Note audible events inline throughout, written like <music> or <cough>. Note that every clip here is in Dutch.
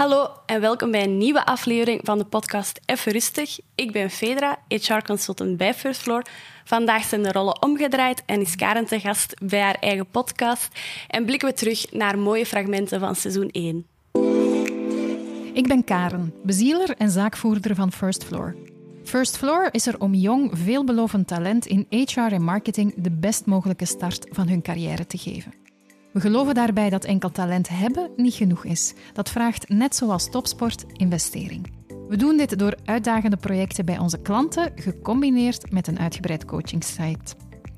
Hallo en welkom bij een nieuwe aflevering van de podcast Even Rustig. Ik ben Fedra, HR-consultant bij First Floor. Vandaag zijn de rollen omgedraaid en is Karen te gast bij haar eigen podcast. En blikken we terug naar mooie fragmenten van seizoen 1. Ik ben Karen, bezieler en zaakvoerder van First Floor. First Floor is er om jong, veelbelovend talent in HR en marketing de best mogelijke start van hun carrière te geven. We geloven daarbij dat enkel talent hebben niet genoeg is. Dat vraagt, net zoals topsport, investering. We doen dit door uitdagende projecten bij onze klanten, gecombineerd met een uitgebreid coachingsite.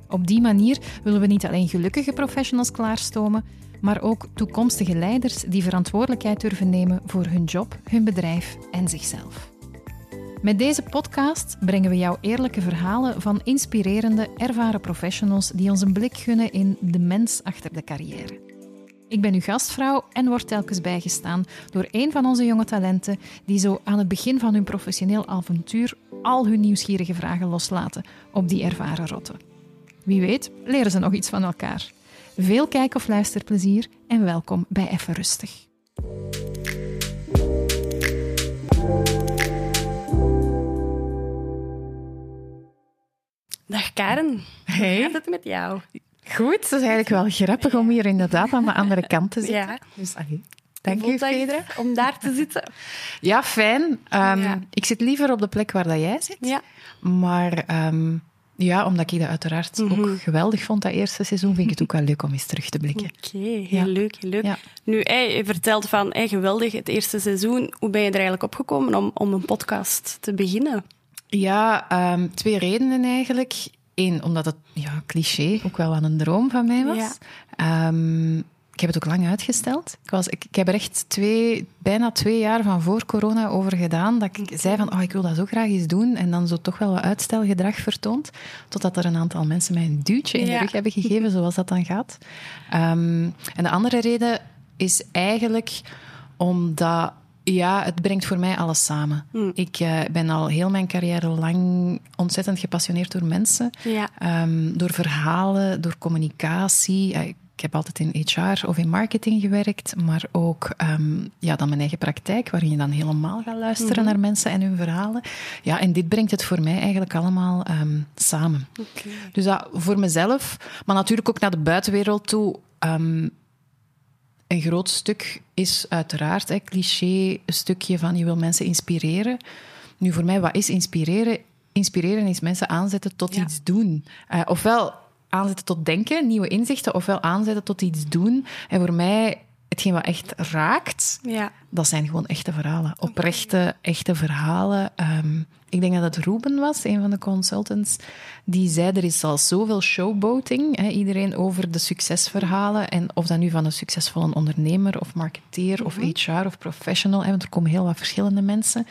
Op die manier willen we niet alleen gelukkige professionals klaarstomen, maar ook toekomstige leiders die verantwoordelijkheid durven nemen voor hun job, hun bedrijf en zichzelf. Met deze podcast brengen we jou eerlijke verhalen van inspirerende, ervaren professionals die ons een blik gunnen in de mens achter de carrière. Ik ben uw gastvrouw en word telkens bijgestaan door een van onze jonge talenten die zo aan het begin van hun professioneel avontuur al hun nieuwsgierige vragen loslaten op die ervaren rotten. Wie weet, leren ze nog iets van elkaar. Veel kijk- of luisterplezier en welkom bij Even Rustig. Dag Karen, Hey. hoe gaat het met jou? Goed, het is eigenlijk wel grappig om hier inderdaad aan de andere kant te zitten. Ja. Dus, allee, dank dat Fedra. Om daar te zitten. <laughs> Ja, fijn. Ehm, Ja. Ik zit liever op de plek waar dat jij zit. Ja. Maar ehm, ja, omdat ik dat uiteraard Mhm. ook geweldig vond, dat eerste seizoen, vind ik het ook wel leuk om eens terug te blikken. Oké, heel Ja. leuk, heel leuk. Ja. Nu, hey, je vertelt van hey, geweldig het eerste seizoen. Hoe ben je er eigenlijk opgekomen om, om een podcast te beginnen? Ja, ehm, twee redenen eigenlijk. Eén, omdat het ja, cliché ook wel aan een droom van mij was. Ja. Ehm, ik heb het ook lang uitgesteld. Ik, was, ik, ik heb er echt twee, bijna twee jaar van voor corona over gedaan. Dat ik zei van, oh, ik wil dat zo graag eens doen. En dan zo toch wel wat uitstelgedrag vertoond. Totdat er een aantal mensen mij een duwtje in de Ja. rug hebben gegeven, <laughs> zoals dat dan gaat. Ehm, en de andere reden is eigenlijk omdat... Ja, het brengt voor mij alles samen. Ik eh, ben al heel mijn carrière lang ontzettend gepassioneerd door mensen. Ja. Ehm, door verhalen, door communicatie. Eh, Ik heb altijd in HR of in marketing gewerkt, maar ook ehm, ja, dan mijn eigen praktijk, waarin je dan helemaal gaat luisteren naar mensen en hun verhalen. Ja, en dit brengt het voor mij eigenlijk allemaal ehm, samen. Dus dat voor mezelf, maar natuurlijk ook naar de buitenwereld toe. Een groot stuk is uiteraard, hè, cliché, een stukje van je wil mensen inspireren. Nu, voor mij, wat is inspireren? Inspireren is mensen aanzetten tot Ja. iets doen. Eh, ofwel aanzetten tot denken, nieuwe inzichten, ofwel aanzetten tot iets doen. En voor mij, hetgeen wat echt raakt, Ja. dat zijn gewoon echte verhalen. Oprechte, echte verhalen. Ehm, ik denk dat het Ruben was, een van de consultants, die zei er is al zoveel showboating. Hè, iedereen over de succesverhalen. En of dat nu van een succesvolle ondernemer of marketeer of HR of professional, hè, want er komen heel wat verschillende mensen.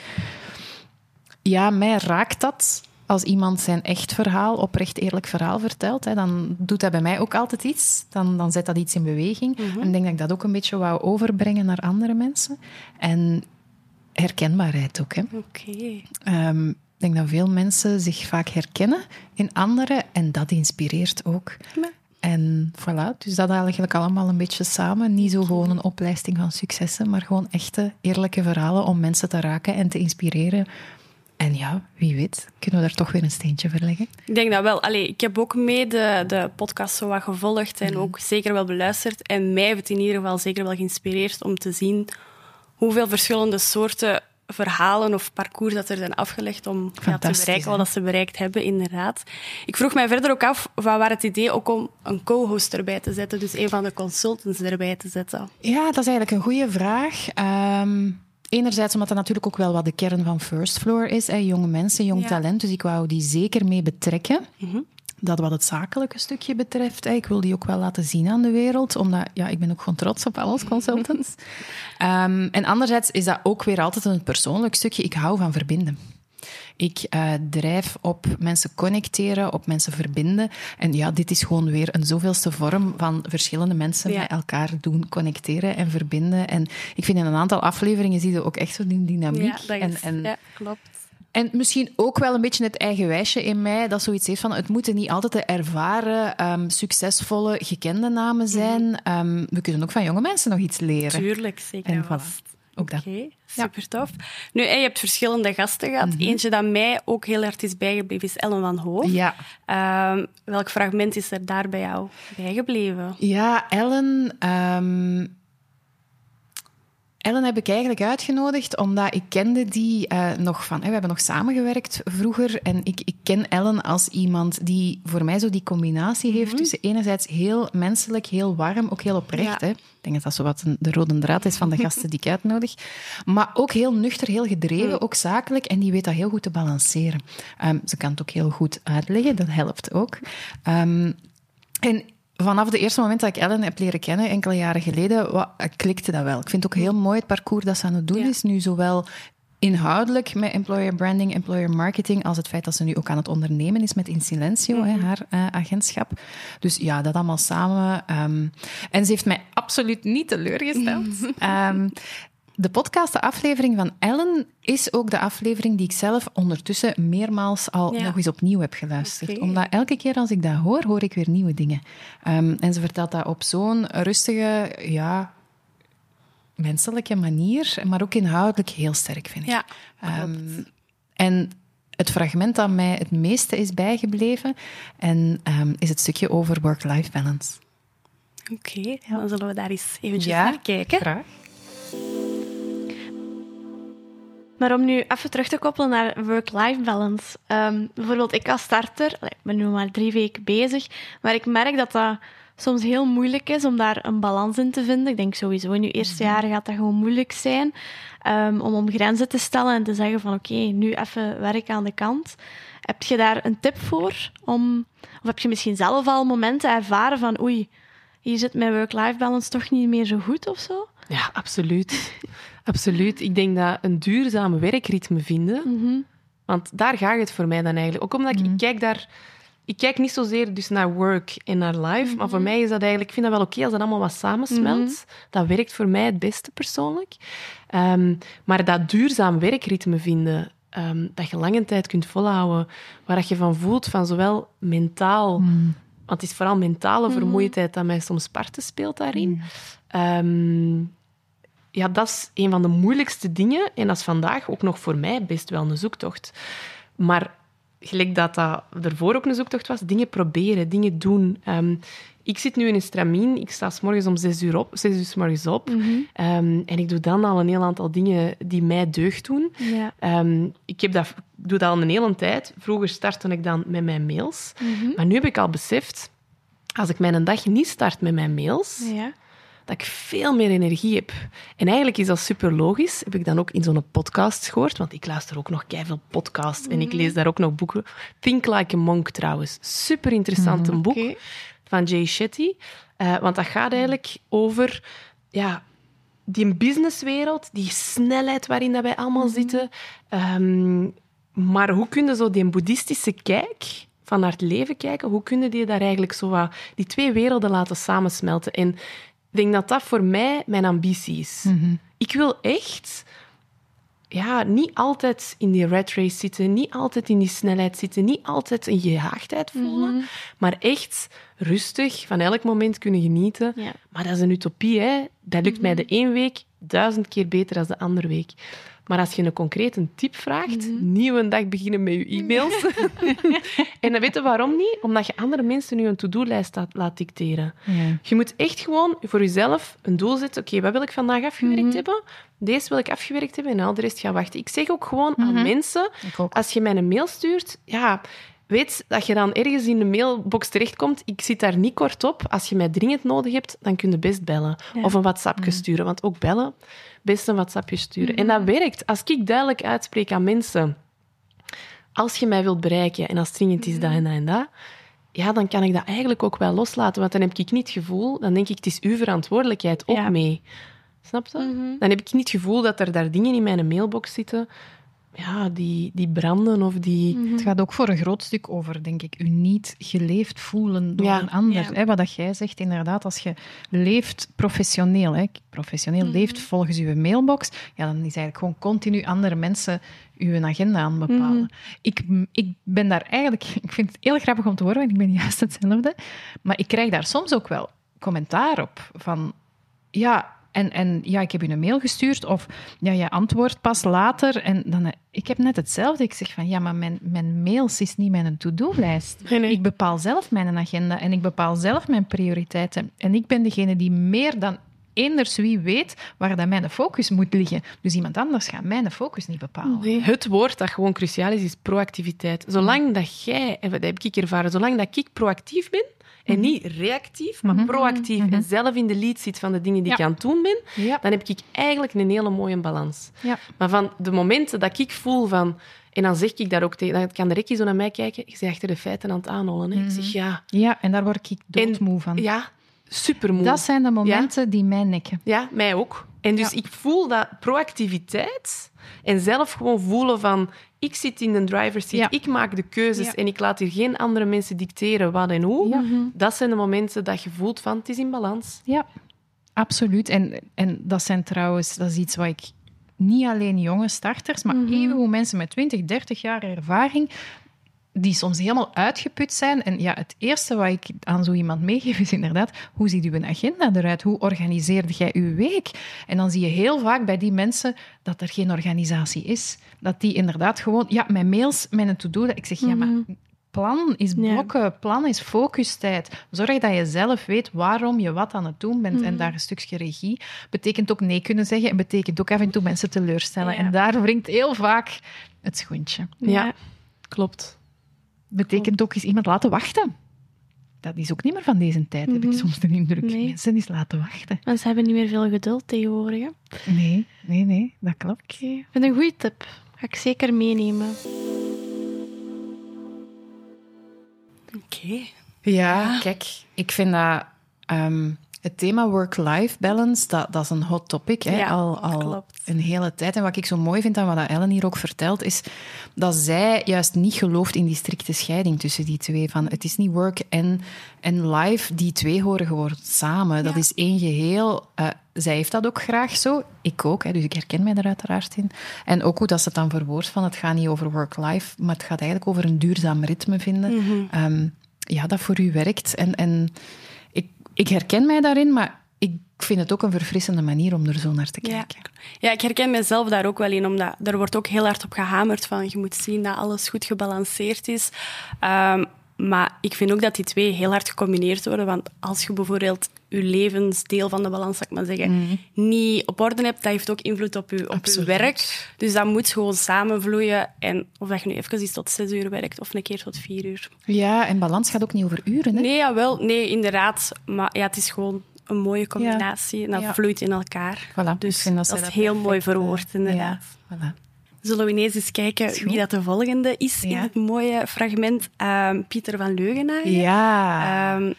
Ja, mij raakt dat als iemand zijn echt verhaal, oprecht eerlijk verhaal vertelt. Hè, dan doet dat bij mij ook altijd iets. Dan, dan zet dat iets in beweging. En ik denk dat ik dat ook een beetje wou overbrengen naar andere mensen. En herkenbaarheid ook. Hè. Oké. Ehm, ik denk dat veel mensen zich vaak herkennen in anderen en dat inspireert ook. En voilà, dus dat eigenlijk allemaal een beetje samen. Niet zo gewoon een oplijsting van successen, maar gewoon echte, eerlijke verhalen om mensen te raken en te inspireren. En ja, wie weet, kunnen we daar toch weer een steentje voor leggen. Ik denk dat wel. Allee, ik heb ook mee de, de podcast zo wat gevolgd en ook zeker wel beluisterd. En mij heeft het in ieder geval zeker wel geïnspireerd om te zien hoeveel verschillende soorten verhalen of parcours dat er zijn afgelegd om ja, te bereiken wat dat ze bereikt hebben, inderdaad. Ik vroeg mij verder ook af, van waar het idee ook om een co-host erbij te zetten, dus een van de consultants erbij te zetten. Ja, dat is eigenlijk een goede vraag. Ehm, enerzijds omdat dat natuurlijk ook wel wat de kern van First Floor is. Hè, jonge mensen, jong Ja. talent. Dus ik wou die zeker mee betrekken. Dat wat het zakelijke stukje betreft. Hè, ik wil die ook wel laten zien aan de wereld. Omdat ja, ik ben ook gewoon trots op al onze consultants. <laughs> Ehm, en anderzijds is dat ook weer altijd een persoonlijk stukje. Ik hou van verbinden. Ik eh, drijf op mensen connecteren, op mensen verbinden. En ja, dit is gewoon weer een zoveelste vorm van verschillende mensen Ja. met elkaar doen connecteren en verbinden. En ik vind in een aantal afleveringen zie je ook echt zo die dynamiek. Ja, dat en, is, en, ja, klopt. en misschien ook wel een beetje het eigen wijsje in mij, dat zoiets heeft van het moeten niet altijd de ervaren, ehm, succesvolle, gekende namen zijn. Ehm, we kunnen ook van jonge mensen nog iets leren. Tuurlijk, zeker En vast. Ook dat. Oké, super tof. Nu, je hebt verschillende gasten gehad. Eentje dat mij ook heel hard is bijgebleven is Ellen van Hoof. Ja. Ehm, welk fragment is er daar bij jou bijgebleven? Ja, Ellen. ehm, Ellen heb ik eigenlijk uitgenodigd omdat ik kende die eh, nog van... Hè, we hebben nog samengewerkt vroeger en ik, ik ken Ellen als iemand die voor mij zo die combinatie heeft tussen enerzijds heel menselijk, heel warm, ook heel oprecht. Ja. Hè. Ik denk dat dat zo wat een- de rode draad is van de gasten die ik uitnodig. Maar ook heel nuchter, heel gedreven, ook zakelijk. En die weet dat heel goed te balanceren. Ehm, ze kan het ook heel goed uitleggen, dat helpt ook. Ehm, en vanaf het eerste moment dat ik Ellen heb leren kennen, enkele jaren geleden, wa- klikte dat wel. Ik vind het ook heel mooi het parcours dat ze aan het doen Ja. is. Nu zowel inhoudelijk met employer branding, employer marketing, als het feit dat ze nu ook aan het ondernemen is met In Silencio, hè, haar eh, agentschap. Dus ja, dat allemaal samen. ehm, en ze heeft mij absoluut niet teleurgesteld. <laughs> Ehm, de podcast, de aflevering van Ellen, is ook de aflevering die ik zelf ondertussen meermaals al Ja. nog eens opnieuw heb geluisterd. Omdat elke keer als ik dat hoor, hoor ik weer nieuwe dingen. Ehm, en ze vertelt dat op zo'n rustige, ja, menselijke manier, maar ook inhoudelijk heel sterk, vind ik. Ja, Ehm, en het fragment dat mij het meeste is bijgebleven en, ehm, is het stukje over work-life balance. Oké, dan zullen we daar eens eventjes naar kijken. graag. Maar om nu even terug te koppelen naar work-life balance. Ehm, bijvoorbeeld, ik als starter, ik ben nu maar drie weken bezig, maar ik merk dat dat soms heel moeilijk is om daar een balans in te vinden. Ik denk sowieso in je eerste jaren gaat dat gewoon moeilijk zijn ehm, om om grenzen te stellen en te zeggen van oké, nu even werk aan de kant. Heb je daar een tip voor? Om, of heb je misschien zelf al momenten ervaren van oei, hier zit mijn work-life balance toch niet meer zo goed of zo? Ja, absoluut. <laughs> absoluut. Ik denk dat een duurzaam werkritme vinden, want daar gaat het voor mij dan eigenlijk. Ook omdat ik, ik kijk daar... Ik kijk niet zozeer dus naar work en naar life, maar voor mij is dat eigenlijk... Ik vind dat wel oké als dat allemaal wat samensmelt. Dat werkt voor mij het beste persoonlijk. Ehm, maar dat duurzaam werkritme vinden, ehm, dat je lange tijd kunt volhouden, waar dat je van voelt, van zowel mentaal... Want het is vooral mentale vermoeidheid dat mij soms parten speelt daarin. Ehm, ja, dat is een van de moeilijkste dingen. En dat is vandaag ook nog voor mij best wel een zoektocht. Maar gelijk dat dat ervoor ook een zoektocht was, dingen proberen, dingen doen. Ehm, ik zit nu in een stramien. Ik sta 's morgens om zes uur op, zes uur 's morgens op. Ehm, en ik doe dan al een heel aantal dingen die mij deugd doen. Ja. Ehm, ik, heb dat, ik doe dat al een hele tijd. Vroeger startte ik dan met mijn mails. Maar nu heb ik al beseft, als ik mijn dag niet start met mijn mails, Ja. Dat ik veel meer energie heb. En eigenlijk is dat super logisch. Heb ik dan ook in zo'n podcast gehoord, want ik luister ook nog veel podcasts en ik lees daar ook nog boeken. Think Like a Monk trouwens. Super interessant een boek van Jay Shetty. Eh, want dat gaat eigenlijk over ja, die businesswereld, die snelheid waarin dat wij allemaal zitten. Ehm, maar hoe kun je zo die boeddhistische kijk van naar het leven kijken, hoe kun je die daar eigenlijk zo wat, die twee werelden laten samensmelten? En ik denk dat dat voor mij mijn ambitie is. Ik wil echt ja, niet altijd in die rat race zitten, niet altijd in die snelheid zitten, niet altijd een gehaagdheid voelen, maar echt rustig van elk moment kunnen genieten. Ja. Maar dat is een utopie, hè. Dat lukt mij de één week duizend keer beter dan de andere week. Maar als je een concreet een tip vraagt, nieuwe dag beginnen met je e-mails. <laughs> <laughs> en dan weten waarom niet? Omdat je andere mensen nu een to-do-lijst laat, laat dicteren. Ja. Je moet echt gewoon voor jezelf een doel zetten. Oké, wat wil ik vandaag afgewerkt hebben? Deze wil ik afgewerkt hebben en al de rest gaat wachten. Ik zeg ook gewoon aan mensen, Ik ook. als je mij een mail stuurt, ja, weet dat je dan ergens in de mailbox terechtkomt. Ik zit daar niet kort op. Als je mij dringend nodig hebt, dan kun je best bellen. Ja. Of een WhatsAppje sturen. Want ook bellen, best een WhatsAppje sturen. En dat werkt. Als ik duidelijk uitspreek aan mensen, als je mij wilt bereiken en als dringend is dat en dat en dat, ja, dan kan ik dat eigenlijk ook wel loslaten. Want dan heb ik niet het gevoel, dan denk ik, het is uw verantwoordelijkheid ook Ja. mee. Snap je? Dan heb ik niet het gevoel dat er daar dingen in mijn mailbox zitten ja, die, die branden of die... Het gaat ook voor een groot stuk over, denk ik, u niet geleefd voelen door Ja. een ander. Ja. Hè, wat dat jij zegt, inderdaad, als je leeft professioneel, hè, professioneel leeft volgens uw mailbox, ja, dan is eigenlijk gewoon continu andere mensen uw agenda aan bepalen. ik, ik ben daar eigenlijk, <laughs> ik vind het heel grappig om te horen, want ik ben <laughs> juist hetzelfde, maar ik krijg daar soms ook wel commentaar op van, ja, en, en ja, ik heb je een mail gestuurd of ja, je antwoordt pas later. En dan, eh, ik heb net hetzelfde. Ik zeg van, ja, maar mijn, mijn mails is niet mijn to-do-lijst. Nee, nee. Ik bepaal zelf mijn agenda en ik bepaal zelf mijn prioriteiten. En ik ben degene die meer dan eenders wie weet waar dat mijn focus moet liggen. Dus iemand anders gaat mijn focus niet bepalen. Het woord dat gewoon cruciaal is, is proactiviteit. Zolang dat jij, en dat heb ik ervaren, zolang dat ik proactief ben, en niet reactief, maar proactief en zelf in de lead zit van de dingen die Ja. ik aan het doen ben, Ja. dan heb ik eigenlijk een hele mooie balans. Ja. Maar van de momenten dat ik voel van... En dan zeg ik daar ook tegen... Dan kan de rekkie zo naar mij kijken. Je bent achter de feiten aan het aanholen. Hè? Ik zeg, ja... Ja, en daar word ik doodmoe van. Ja, supermoe. Dat zijn de momenten die mij nekken. Ja, mij ook. En dus Ja. ik voel dat proactiviteit en zelf gewoon voelen van ik zit in de driver's seat, Ja. ik maak de keuzes Ja. en ik laat hier geen andere mensen dicteren wat en hoe. Ja. Dat zijn de momenten dat je voelt van het is in balans. Ja, absoluut. En, en dat zijn trouwens, dat is iets wat ik niet alleen jonge starters, maar evengoed mensen met 20, 30 jaar ervaring, die soms helemaal uitgeput zijn. En ja, het eerste wat ik aan zo iemand meegeef is inderdaad, hoe ziet uw agenda eruit? Hoe organiseerde jij uw week? En dan zie je heel vaak bij die mensen dat er geen organisatie is. Dat die inderdaad gewoon, ja, mijn mails, mijn to-do, ik zeg, ja, maar plan is Ja. blokken, plan is focustijd. Zorg dat je zelf weet waarom je wat aan het doen bent en daar een stukje regie. Betekent ook nee kunnen zeggen en betekent ook af en toe mensen teleurstellen. Ja. En daar wringt heel vaak het schoentje. Ja, klopt. Betekent ook eens iemand laten wachten. Dat is ook niet meer van deze tijd, heb ik soms de indruk. Nee. Mensen eens laten wachten. Mensen hebben niet meer veel geduld tegenwoordig. Hè? Nee, nee, nee, dat klopt. ik vind het een goede tip. Ga ik zeker meenemen. Oké. Ja, kijk, ik vind dat ehm, het thema work-life balance, dat, dat is een hot topic hè, Ja, al, al klopt. een hele tijd. En wat ik zo mooi vind aan wat Ellen hier ook vertelt, is dat zij juist niet gelooft in die strikte scheiding tussen die twee. Van, het is niet work en, en life, die twee horen gewoon samen. Dat is één geheel. Eh, zij heeft dat ook graag zo. Ik ook, hè, dus ik herken mij daar uiteraard in. En ook hoe dat ze het dan verwoordt van het gaat niet over work-life, maar het gaat eigenlijk over een duurzaam ritme vinden. Mhm. Ehm, ja, dat voor u werkt. En, en ik, herken mij daarin, maar ik vind het ook een verfrissende manier om er zo naar te kijken. ja, ik herken mezelf daar ook wel in, omdat er wordt ook heel hard op gehamerd van je moet zien dat alles goed gebalanceerd is. Ehm, maar ik vind ook dat die twee heel hard gecombineerd worden, want als je bijvoorbeeld je levensdeel van de balans, zal ik maar zeggen, niet op orde hebt, dat heeft ook invloed op je, op je werk. Dus dat moet gewoon samenvloeien. En of dat je nu even iets tot zes uur werkt of een keer tot vier uur. Ja, en balans gaat ook niet over uren. Hè? Nee, jawel. Nee, inderdaad. Maar ja, het is gewoon een mooie combinatie. En dat Ja. vloeit in elkaar. Voilà, Dus vind dat, is heel perfect, mooi eh, verwoord, inderdaad. Ja, voilà. Zullen we ineens eens kijken wie dat de volgende is in het mooie fragment? Ehm, Pieter van Leugenhagen. ja. Ehm,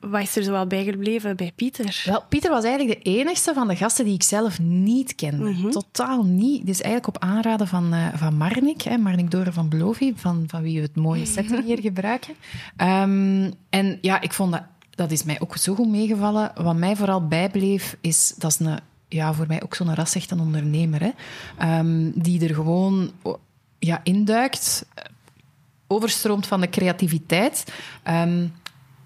wat is er zo wel bijgebleven bij Pieter? Wel, Pieter was eigenlijk de enigste van de gasten die ik zelf niet kende. Totaal niet. Dus eigenlijk op aanraden van, eh, van Marnik, hè, Marnik Doren van Belovi, van, van wie we het mooie setting hier gebruiken. Ehm, en ja, ik vond dat, dat is mij ook zo goed meegevallen. Wat mij vooral bijbleef, is dat is een, ja, voor mij ook zo'n ras een ondernemer. Hè, Ehm, die er gewoon ja, induikt, overstroomt van de creativiteit. Ehm,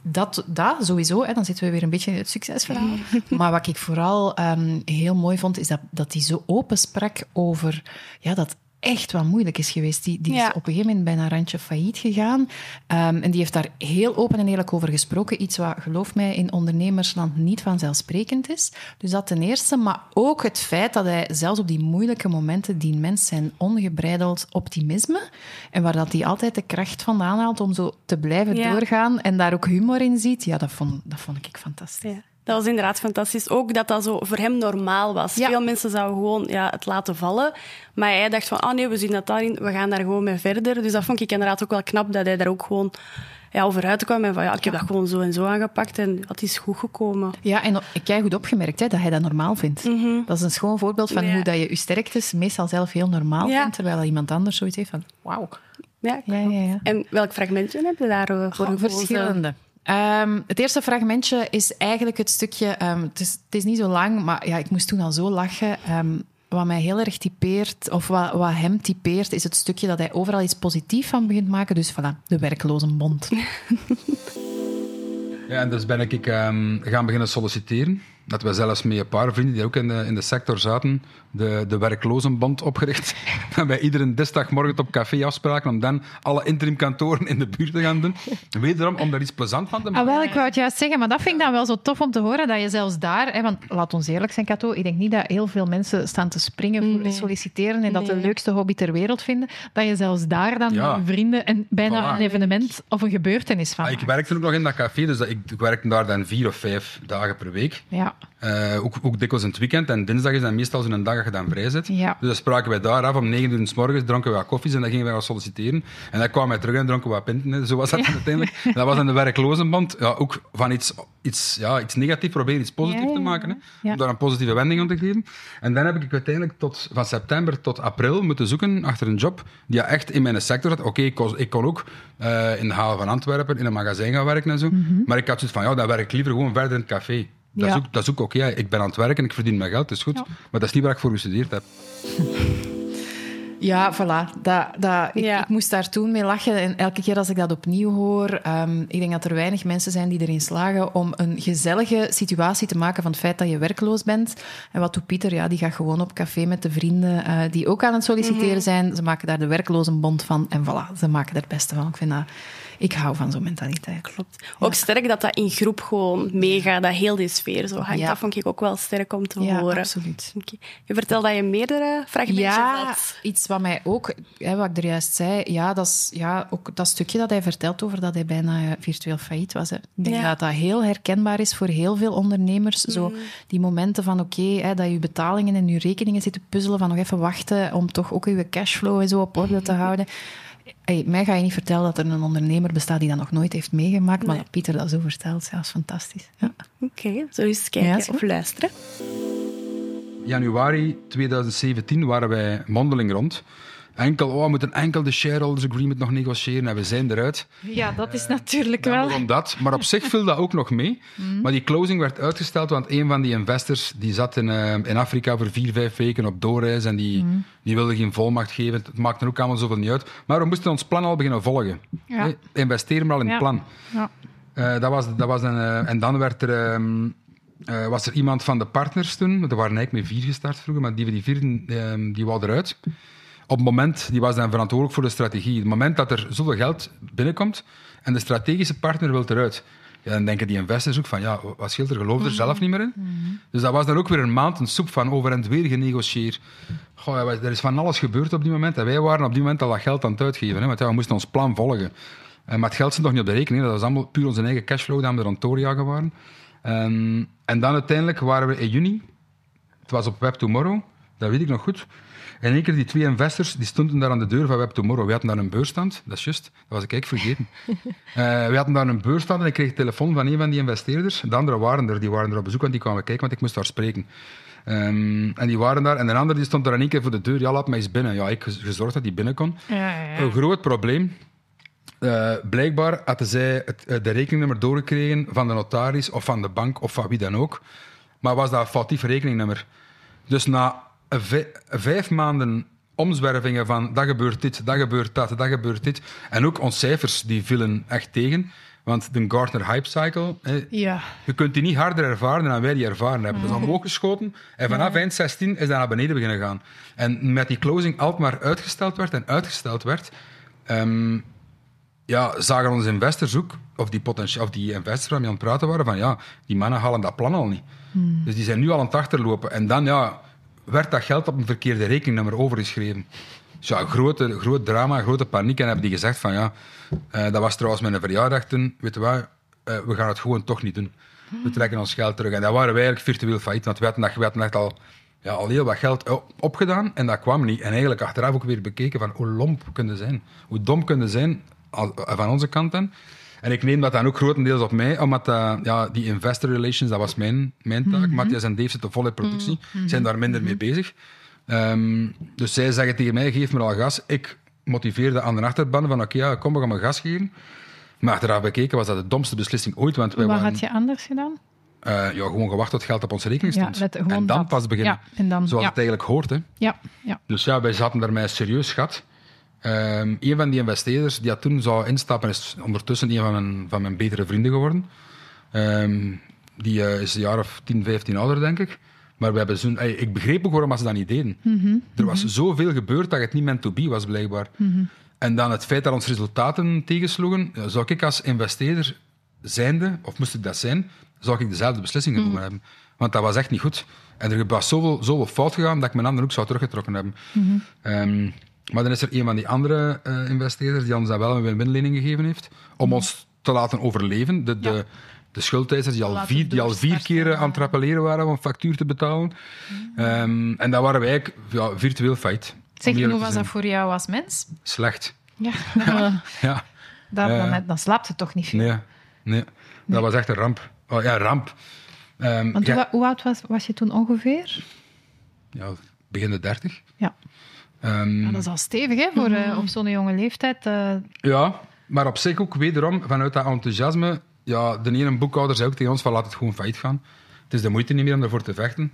dat, dat sowieso, hè, dan zitten we weer een beetje in het succesverhaal. <laughs> maar wat ik vooral ehm, heel mooi vond, is dat, dat hij zo open sprak over ja, dat echt wat moeilijk is geweest. Die, die Ja. is op een gegeven moment bijna randje failliet gegaan. Ehm, en die heeft daar heel open en eerlijk over gesproken. Iets wat, geloof mij, in ondernemersland niet vanzelfsprekend is. Dus dat ten eerste, maar ook het feit dat hij zelfs op die moeilijke momenten die mens zijn ongebreideld optimisme en waar dat hij altijd de kracht vandaan haalt om zo te blijven Ja. doorgaan en daar ook humor in ziet, ja, dat vond, dat vond ik fantastisch. Ja. Dat was inderdaad fantastisch. Ook dat dat zo voor hem normaal was. Ja. Veel mensen zouden gewoon ja, het laten vallen. Maar hij dacht van, ah nee, we zien dat daarin, we gaan daar gewoon mee verder. Dus dat vond ik inderdaad ook wel knap, dat hij daar ook gewoon ja, over uitkwam. En van, ja, ik heb dat gewoon zo en zo aangepakt en dat is goed gekomen. Ja, en ik heb goed opgemerkt hè, dat hij dat normaal vindt. Dat is een schoon voorbeeld van Ja. hoe dat je je sterktes meestal zelf heel normaal Ja. vindt, terwijl iemand anders zoiets heeft van, wauw. Ja, Ja, ja, ja. En welk fragmentje heb je daar eh, voor Goh, gekozen? verschillende. Ehm, het eerste fragmentje is eigenlijk het stukje... ehm, het, is, het is niet zo lang, maar ja, ik moest toen al zo lachen. Ehm, wat mij heel erg typeert, of wat, wat hem typeert, is het stukje dat hij overal iets positief van begint maken. Dus voilà, de werklozenbond. <laughs> Ja, en dus ben ik ehm, gaan beginnen solliciteren. Dat we zelfs met een paar vrienden die ook in de, in de sector zaten, de, de werklozenband opgericht. <laughs> en wij iedere dinsdagmorgen op café afspraken om dan alle interimkantoren in de buurt te gaan doen. Wederom om daar iets plezant van te Ah, maken. wel, ik wou het juist zeggen, maar dat vind ik dan wel zo tof om te horen, dat je zelfs daar... Hè, want laat ons eerlijk zijn, Kato, ik denk niet dat heel veel mensen staan te springen voor Nee. solliciteren en dat de leukste hobby ter wereld vinden, dat je zelfs daar dan Ja. vrienden en bijna Voilà. een evenement of een gebeurtenis van Ah, ik werkte ook nog in dat café, dus dat, ik, ik werkte daar dan vier of vijf dagen per week. Ja, Eh, ook, ook dikwijls in het weekend. En dinsdag is dan meestal zo'n dag dat je dan vrij zit. Ja. Dus dan spraken wij daar af om negen uur 's morgens, dronken we wat koffies en dan gingen wij wat solliciteren. En dan kwamen wij terug en dronken we wat pinten. hè. Zo was dat uiteindelijk. En dat was dan de werklozenband. Ja, ook van iets, iets, ja, iets negatiefs proberen iets positiefs te maken. Hè. Om daar een positieve wending aan te geven. En dan heb ik uiteindelijk tot, van september tot april moeten zoeken achter een job die echt in mijn sector zat. Oké, ik, kon- ik kon ook eh, in de haven van Antwerpen in een magazijn gaan werken en zo. Maar ik had zoiets van, ja, dan werk ik liever gewoon verder in het café. Dat, Ja. is ook, dat is ook oké. Ik ben aan het werken, ik verdien mijn geld, dat is goed. Ja. Maar dat is niet waar ik voor gestudeerd heb. Ja, voilà. Dat, dat, ik, Ja. ik moest daar toen mee lachen. En elke keer als ik dat opnieuw hoor, ehm, ik denk dat er weinig mensen zijn die erin slagen om een gezellige situatie te maken van het feit dat je werkloos bent. En wat doet Pieter? Ja, die gaat gewoon op café met de vrienden eh, die ook aan het solliciteren zijn. Ze maken daar de werklozenbond van en voilà, ze maken er het beste van. Ik vind dat... Ik hou van zo'n mentaliteit. Klopt. Ook sterk dat dat in groep gewoon meegaat, dat heel die sfeer zo hangt. Ja. Dat vond ik ook wel sterk om te Ja, horen. absoluut. Je vertelt dat je meerdere fragmentjes Ja, had. iets wat mij ook, hè, wat ik er juist zei, ja, dat is ja, ook dat stukje dat hij vertelt over dat hij bijna eh, virtueel failliet was. Hè. Ik denk dat dat heel herkenbaar is voor heel veel ondernemers. Zo die momenten van, oké, dat je betalingen en je rekeningen zitten puzzelen, van nog even wachten om toch ook je cashflow en zo op orde te houden. Hey, mij ga je niet vertellen dat er een ondernemer bestaat die dat nog nooit heeft meegemaakt, maar Nee. dat Pieter dat zo vertelt, ja, dat is fantastisch. Ja. Oké, zo eens kijken Ja, of luisteren. Januari 2017 waren wij mondeling rond. Enkel, oh, we moeten enkel de shareholders agreement nog negociëren en we zijn eruit. ja dat is natuurlijk wel... begon dat. Maar op zich viel dat ook nog mee. <laughs> Maar die closing werd uitgesteld, want een van die investors die zat in, eh, in Afrika voor vier, vijf weken op doorreis en die, die wilde geen volmacht geven. Het maakte ook allemaal zoveel niet uit. Maar we moesten ons plan al beginnen volgen. Ja. Eh, Investeer maar al in Ja. het plan. Ja. Eh, dat was, dat was een, eh, en dan werd er, ehm, eh, was er iemand van de partners toen, er waren eigenlijk met vier gestart vroeger, maar die, die vier ehm, die wou eruit. Op het moment, die was dan verantwoordelijk voor de strategie. Het moment dat er zoveel geld binnenkomt en de strategische partner wil eruit, ja, dan denken die investors ook van, ja, wat scheelt er, geloof er zelf niet meer in? Dus dat was dan ook weer een maand een soep van over en weer genegocieerd. Goh, ja, er is van alles gebeurd op die moment en wij waren op die moment al dat geld aan het uitgeven, hè, want ja, we moesten ons plan volgen. Eh, maar het geld zit nog niet op de rekening, hè. dat was allemaal puur onze eigen cashflow dat we er aan het doorjagen waren. Ehm, en dan uiteindelijk waren we in juni, het was op Web Tomorrow, dat weet ik nog goed. En in één keer die twee investors, die stonden daar aan de deur van Web Tomorrow. We hadden daar een beursstand, dat is juist, dat was ik eigenlijk vergeten. <laughs> Eh, we hadden daar een beursstand en ik kreeg telefoon van een van die investeerders. De anderen waren er, die waren er op bezoek, want die kwamen kijken, want ik moest daar spreken. Ehm, en die waren daar, en de andere die stond daar in één keer voor de deur, ja, laat mij eens binnen. Ja, ik gez- gezorgd dat die binnen kon. Ja, ja. Een groot probleem. Eh, blijkbaar hadden zij het, eh, de rekeningnummer doorgekregen van de notaris of van de bank of van wie dan ook. Maar was dat een foutief rekeningnummer. Dus na vijf maanden omzwervingen van dat gebeurt dit, dat gebeurt dat, dat gebeurt dit. En ook onze cijfers die vielen echt tegen. Want de Gartner Hype Cycle, Ja. je kunt die niet harder ervaren dan wij die ervaren hebben. Dat is omhoog geschoten en vanaf eind 16 is dat naar beneden beginnen gaan. En met die closing altijd maar uitgesteld werd en uitgesteld werd, ehm, ja, zagen onze investors ook, of die, potentie- of die investors waarmee aan het praten waren, van ja, die mannen halen dat plan al niet. Dus die zijn nu al aan het achterlopen. En dan ja, werd dat geld op een verkeerde rekeningnummer overgeschreven. Dus ja, grote, groot drama, grote paniek. En hebben die gezegd van ja, eh, dat was trouwens mijn verjaardag toen, weet je wat, eh, we gaan het gewoon toch niet doen. We trekken ons geld terug. En dat waren wij eigenlijk virtueel failliet, want we hadden, we hadden echt al, ja, al heel wat geld opgedaan en dat kwam niet. En eigenlijk achteraf ook weer bekeken van hoe lomp kunnen zijn, hoe dom kunnen zijn van onze kant dan. En ik neem dat dan ook grotendeels op mij, omdat eh, ja, die investor relations, dat was mijn, mijn taak. Matthias en Dave zitten vol in productie, zijn daar minder mee bezig. Ehm, dus zij zeggen tegen mij, geef me al gas. Ik motiveerde aan de achterban van, oké, ja, kom, we gaan me gas geven. Maar achteraf bekeken was dat de domste beslissing ooit, want wij Wat waren had je anders gedaan? eh, ja, gewoon gewacht tot geld op onze rekening stond. en dan dat. pas beginnen, Ja, en dan- zoals ja. het eigenlijk hoort. Hè. Ja, ja. Dus ja, wij zaten daar met een serieus gat. Ehm een van die investeerders die dat toen zou instappen, is ondertussen een van mijn, van mijn betere vrienden geworden. Ehm, die eh, is een jaar of 10, 15 ouder, denk ik. Maar we hebben zo'n, ik begreep ook waarom ze dat niet deden. Er was zoveel gebeurd dat het niet meant to be was, blijkbaar. En dan het feit dat onze resultaten tegensloegen, zou ik als investeerder zijnde, of moest ik dat zijn, zou ik dezelfde beslissing genomen hebben. Want dat was echt niet goed. En er was zoveel, zoveel fout gegaan dat ik mijn handen ook zou teruggetrokken hebben. Ehm, maar dan is er een van die andere eh, investeerders die ons dan wel een win-win-lening gegeven heeft, om ons te laten overleven. De, de, de schuldeisers die al, vier, die al vier keer aan het rappelleren waren om een factuur te betalen. Ehm, en dan waren wij eigenlijk ja, virtueel feit. Zeg, hoe was dat voor jou als mens? Slecht. Ja, <laughs> Ja. <laughs> dan, slaapt het toch niet veel. Nee, nee. Dat was echt een ramp. Oh, ja, ramp. Ehm, Want hoe, hoe oud was, was je toen ongeveer? ja, begin de dertig. Ja. Ja, dat is al stevig, hè, voor, eh, op zo'n jonge leeftijd. eh, Ja, maar op zich ook wederom, vanuit dat enthousiasme, ja, de ene boekhouder zei ook tegen ons van laat het gewoon failliet gaan. Het is de moeite niet meer om ervoor te vechten.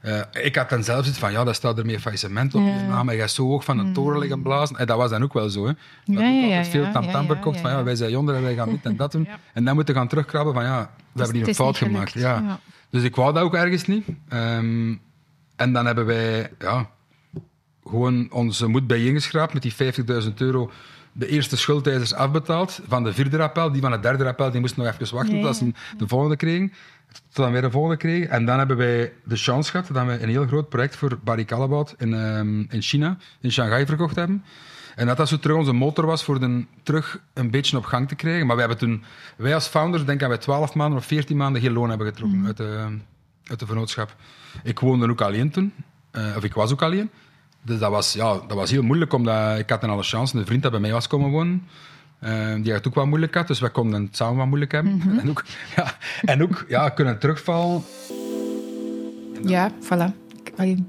Eh, ik had dan zelf zoiets van, ja, daar staat er meer faillissement op en je gaat zo hoog van een toren liggen blazen. En dat was dan ook wel zo, hè. Dat Ja, ja, altijd ja, veel ja, tamtam ja, ja, verkocht van, ja, ja, ja. wij zijn jonder en wij gaan dit en dat doen. En dan moeten gaan terugkrabben van, ja, we hebben hier een fout gemaakt. Ja. Ja. Dus ik wou dat ook ergens niet. Ehm, en dan hebben wij, ja, gewoon onze moed bijeengeschraapt met die 50.000 euro. De eerste schuldeisers afbetaald van de vierde rappel. Die van de derde rappel die moesten nog even wachten tot ze de volgende kregen. Tot dan weer de volgende kregen. En dan hebben wij de chance gehad dat we een heel groot project voor Barry Callebaut in, ehm, in China, in Shanghai, verkocht hebben. En dat dat zo terug onze motor was voor de, terug een beetje op gang te krijgen. Maar we hebben toen, wij als founders, denk ik dat wij 12 maanden of 14 maanden geen loon hebben getrokken uit, de, uit de vennootschap. Ik woonde ook alleen toen, eh, of ik was ook alleen. Dus dat was, ja, dat was heel moeilijk, omdat ik had dan alle chance. Een vriend dat bij mij was komen wonen, eh, die het ook wel moeilijk had. Dus wij konden het samen wat moeilijk hebben. En ook, <laughs> ja, en ook ja, kunnen terugvallen. Ja, voilà. Ik, allee,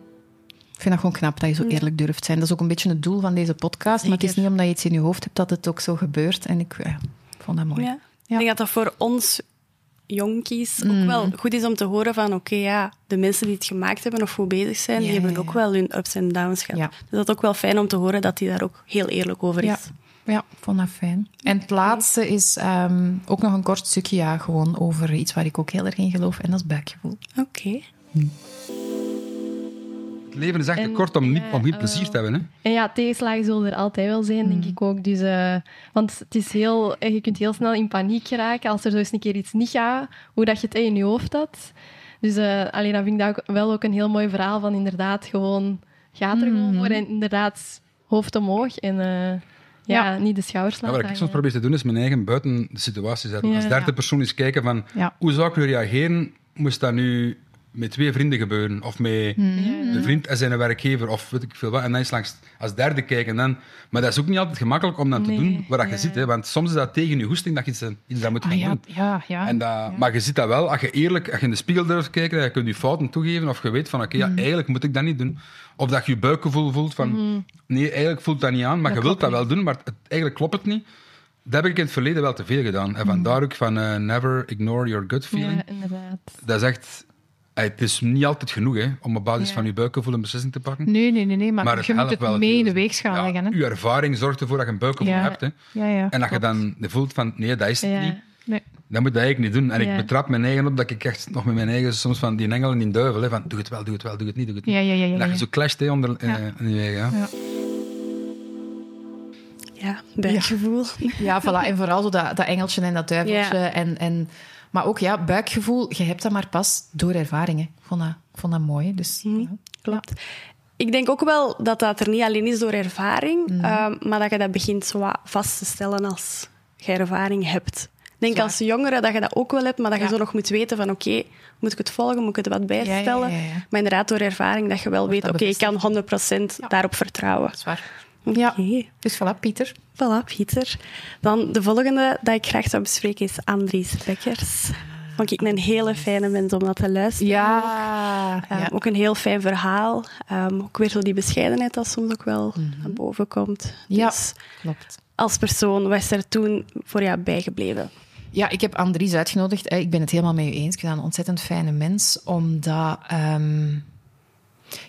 ik vind dat gewoon knap dat je zo eerlijk durft zijn. Dat is ook een beetje het doel van deze podcast. Maar het is niet omdat je iets in je hoofd hebt dat het ook zo gebeurt. En ik ja, vond dat mooi. Ja. Ik denk dat dat voor ons jonkies ook Mm. wel goed is om te horen van oké, ja, de mensen die het gemaakt hebben of goed bezig zijn, Ja, die hebben ja, ook wel hun ups en downs gehad. Ja. Dus dat is ook wel fijn om te horen dat hij daar ook heel eerlijk over is. Ja. Ja, ik vond dat fijn. En het laatste is ehm, ook nog een kort stukje ja, gewoon over iets waar ik ook heel erg in geloof. En dat is buikgevoel. Oké. Het leven is echt te kort om, niet, om geen eh, plezier te hebben. Hè? En ja, tegenslagen zullen er altijd wel zijn, Mm. denk ik ook. Dus, eh, want het is heel, eh, je kunt heel snel in paniek geraken als er zo eens een keer iets niet gaat, hoe dat je het in je hoofd had. Dus eh alleen dan vind ik dat ook wel ook een heel mooi verhaal van inderdaad gewoon, gaat er Mm. gewoon voor en inderdaad hoofd omhoog en eh, ja, Ja. niet de schouders Ja, laten wat ik soms probeer te doen, is mijn eigen buiten de situatie zetten. Ja. Als derde Ja. persoon eens kijken van, Ja. hoe zou ik nu reageren, moest dat nu met twee vrienden gebeuren? Of met Mm. een vriend en zijn werkgever, of weet ik veel wat. En dan eens langs, als derde kijken. Dan, maar dat is ook niet altijd gemakkelijk om dan te doen waar dat je zit. Hè, want soms is dat tegen je goesting dat je iets, iets dat moet gaan Ah, ja, doen. ja, ja. En dat, Maar je ziet dat wel, als je eerlijk, als je in de spiegel durft kijken, je kunt je fouten toegeven, of je weet van, oké, ja, Mhm. eigenlijk moet ik dat niet doen. Of dat je je buikgevoel voelt van, nee, eigenlijk voelt dat niet aan, maar Dat je wilt dat wel doen, maar het, eigenlijk klopt het niet. Dat heb ik in het verleden wel te veel gedaan. En vandaar ook van, eh, never ignore your gut feeling. Ja, inderdaad. Dat is echt... eh, Het is niet altijd genoeg hè, om op basis Ja. van je buikgevoel een beslissing te pakken. Nee, nee, nee, nee maar, Maar het je moet het wel mee in de weegschaal Ja, leggen. Uw ervaring zorgt ervoor dat je een buikgevoel Ja. hebt. Hè. Ja, ja, En als je dan voelt van, nee, dat is het Ja. niet. Nee. Dat moet je eigenlijk niet doen. En Ja. ik betrap mijn eigen op dat ik echt nog met mijn eigen soms van die engel en die duivel, hè, van doe het wel, doe het wel, doe het niet, doe het niet. Ja, ja, ja. ja, En dat je ja. zo clasht hè, onder, eh, Ja. in je eigen. Ja. Ja. Ja, buikgevoel. Ja, voilà. En vooral zo dat, dat engeltje en dat duiveltje. Ja. En, en, maar ook, ja, buikgevoel, je hebt dat maar pas door ervaringen. Ik vond dat, ik vond dat mooi. Dus, ja. Klopt. Ik denk ook wel dat dat er niet alleen is door ervaring, Mhm. ehm, maar dat je dat begint zo vast te stellen als je ervaring hebt. Ik denk Zwaar. als jongere dat je dat ook wel hebt, maar dat je Ja. zo nog moet weten van oké, moet ik het volgen, moet ik het wat bijstellen? Ja. Maar inderdaad door ervaring dat je wel weet, dat oké, ik kan bevestigd. 100% Ja. daarop vertrouwen. Dat Ja. Dus voilà, Pieter. voilà, Pieter. Dan de volgende dat ik graag zou bespreken is Andries Bekkers. Vond ik een hele fijne mens om dat te luisteren. Ja. Ehm, ja. Ook een heel fijn verhaal. Ehm, ook weer zo die bescheidenheid dat soms ook wel naar boven komt. Mhm. Ja. Dus Klopt. als persoon, wat is er toen voor jou bijgebleven? Ja, ik heb Andries uitgenodigd. Ik ben het helemaal met u eens. Ik vind dat een ontzettend fijne mens, omdat... ehm,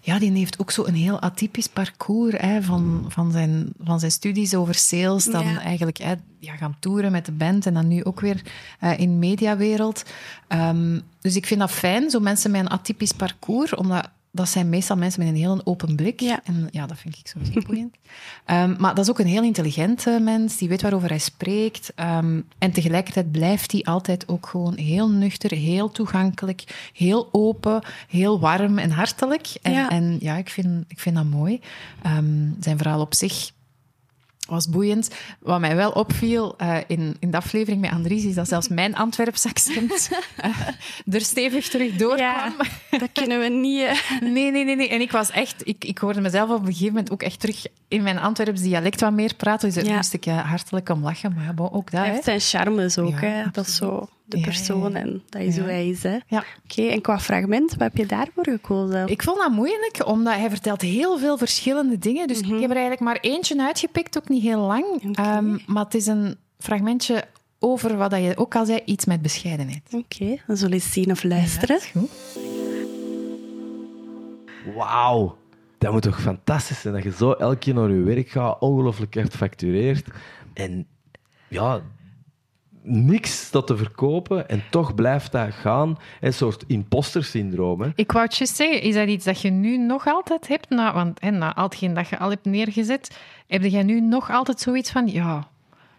Ja, die heeft ook zo een heel atypisch parcours hè, van, van, zijn, van zijn studies over sales. Dan Ja. eigenlijk hè, ja, gaan toeren met de band en dan nu ook weer eh, in de mediawereld. Ehm, dus ik vind dat fijn, zo mensen met een atypisch parcours, omdat dat zijn meestal mensen met een heel open blik. Ja. En ja, dat vind ik sowieso boeiend. <laughs> Ehm, maar dat is ook een heel intelligente mens, die weet waarover hij spreekt. Ehm, en tegelijkertijd blijft hij altijd ook gewoon heel nuchter, heel toegankelijk, heel open, heel warm en hartelijk. En Ja. en, ja ik, vind, ik vind dat mooi. Ehm, zijn verhaal op zich was boeiend. Wat mij wel opviel eh, in, in de aflevering met Andries, is dat zelfs mijn Antwerps accent eh, er stevig terug doorkwam. Ja, dat kunnen we niet... eh, Nee, nee, nee, nee. En ik was echt... Ik, ik hoorde mezelf op een gegeven moment ook echt terug in mijn Antwerps dialect wat meer praten. Dus daar Ja. moest ik hartelijk om lachen. Maar ja, bon, ook dat, heeft zijn charmes ook, Ja, hè. Dat is zo de Ja, persoon ja, ja. en dat is Ja. hoe hij is, hè. Ja. Oké, en qua fragment, wat heb je daarvoor gekozen? Ik vond dat moeilijk, omdat hij vertelt heel veel verschillende dingen. Dus ik heb er eigenlijk maar eentje uitgepikt, ook niet heel lang. Ehm, maar het is een fragmentje over wat je ook al zei, iets met bescheidenheid. Oké, dan zullen we eens zien of luisteren. Goed. Wauw. Dat moet toch fantastisch zijn dat je zo elke keer naar je werk gaat, ongelooflijk hard factureert en ja, niks dat te verkopen en toch blijft dat gaan. Een soort imposter-syndroom. Hè? Ik wou het juist zeggen, is dat iets dat je nu nog altijd hebt? Na, want hè, na al hetgeen dat je al hebt neergezet, heb jij nu nog altijd zoiets van, ja,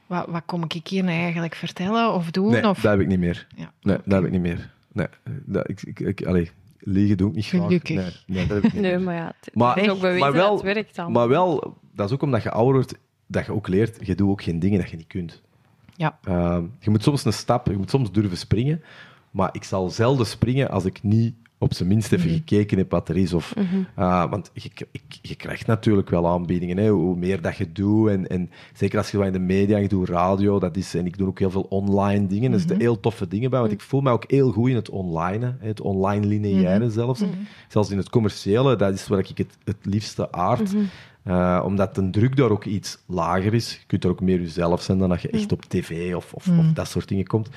wat, wat kom ik hier nou eigenlijk vertellen of doen? Nee, of... dat heb ik niet meer. Ja. Nee, dat heb ik niet meer. Nee, dat, ik, ik, ik, allee, liegen doe ik niet graag. Gelukkig. Nee, nee, dat heb ik niet Nee, meer. maar ja, het Maar- het is ook bewezen maar wel- dat het werkt dan. Maar wel, dat is ook omdat je ouder wordt, dat je ook leert, je doet ook geen dingen dat je niet kunt. Ja. Ehm, je moet soms een stap, je moet soms durven springen, maar ik zal zelden springen als ik niet op zijn minst even gekeken heb wat er is. Of, eh, want je, krijgt natuurlijk wel aanbiedingen, hè, hoe meer dat je doet. En, en zeker als je wat in de media, je doet radio, dat is, en ik doe ook heel veel online dingen. Er zitten heel toffe dingen bij, want ik voel me ook heel goed in het online, hè, het online lineaire zelfs. Zelfs in het commerciële, dat is waar ik het, het liefste aard. Eh, omdat de druk daar ook iets lager is. Je kunt er ook meer jezelf zijn dan dat je echt op tv of, of, of dat soort dingen komt.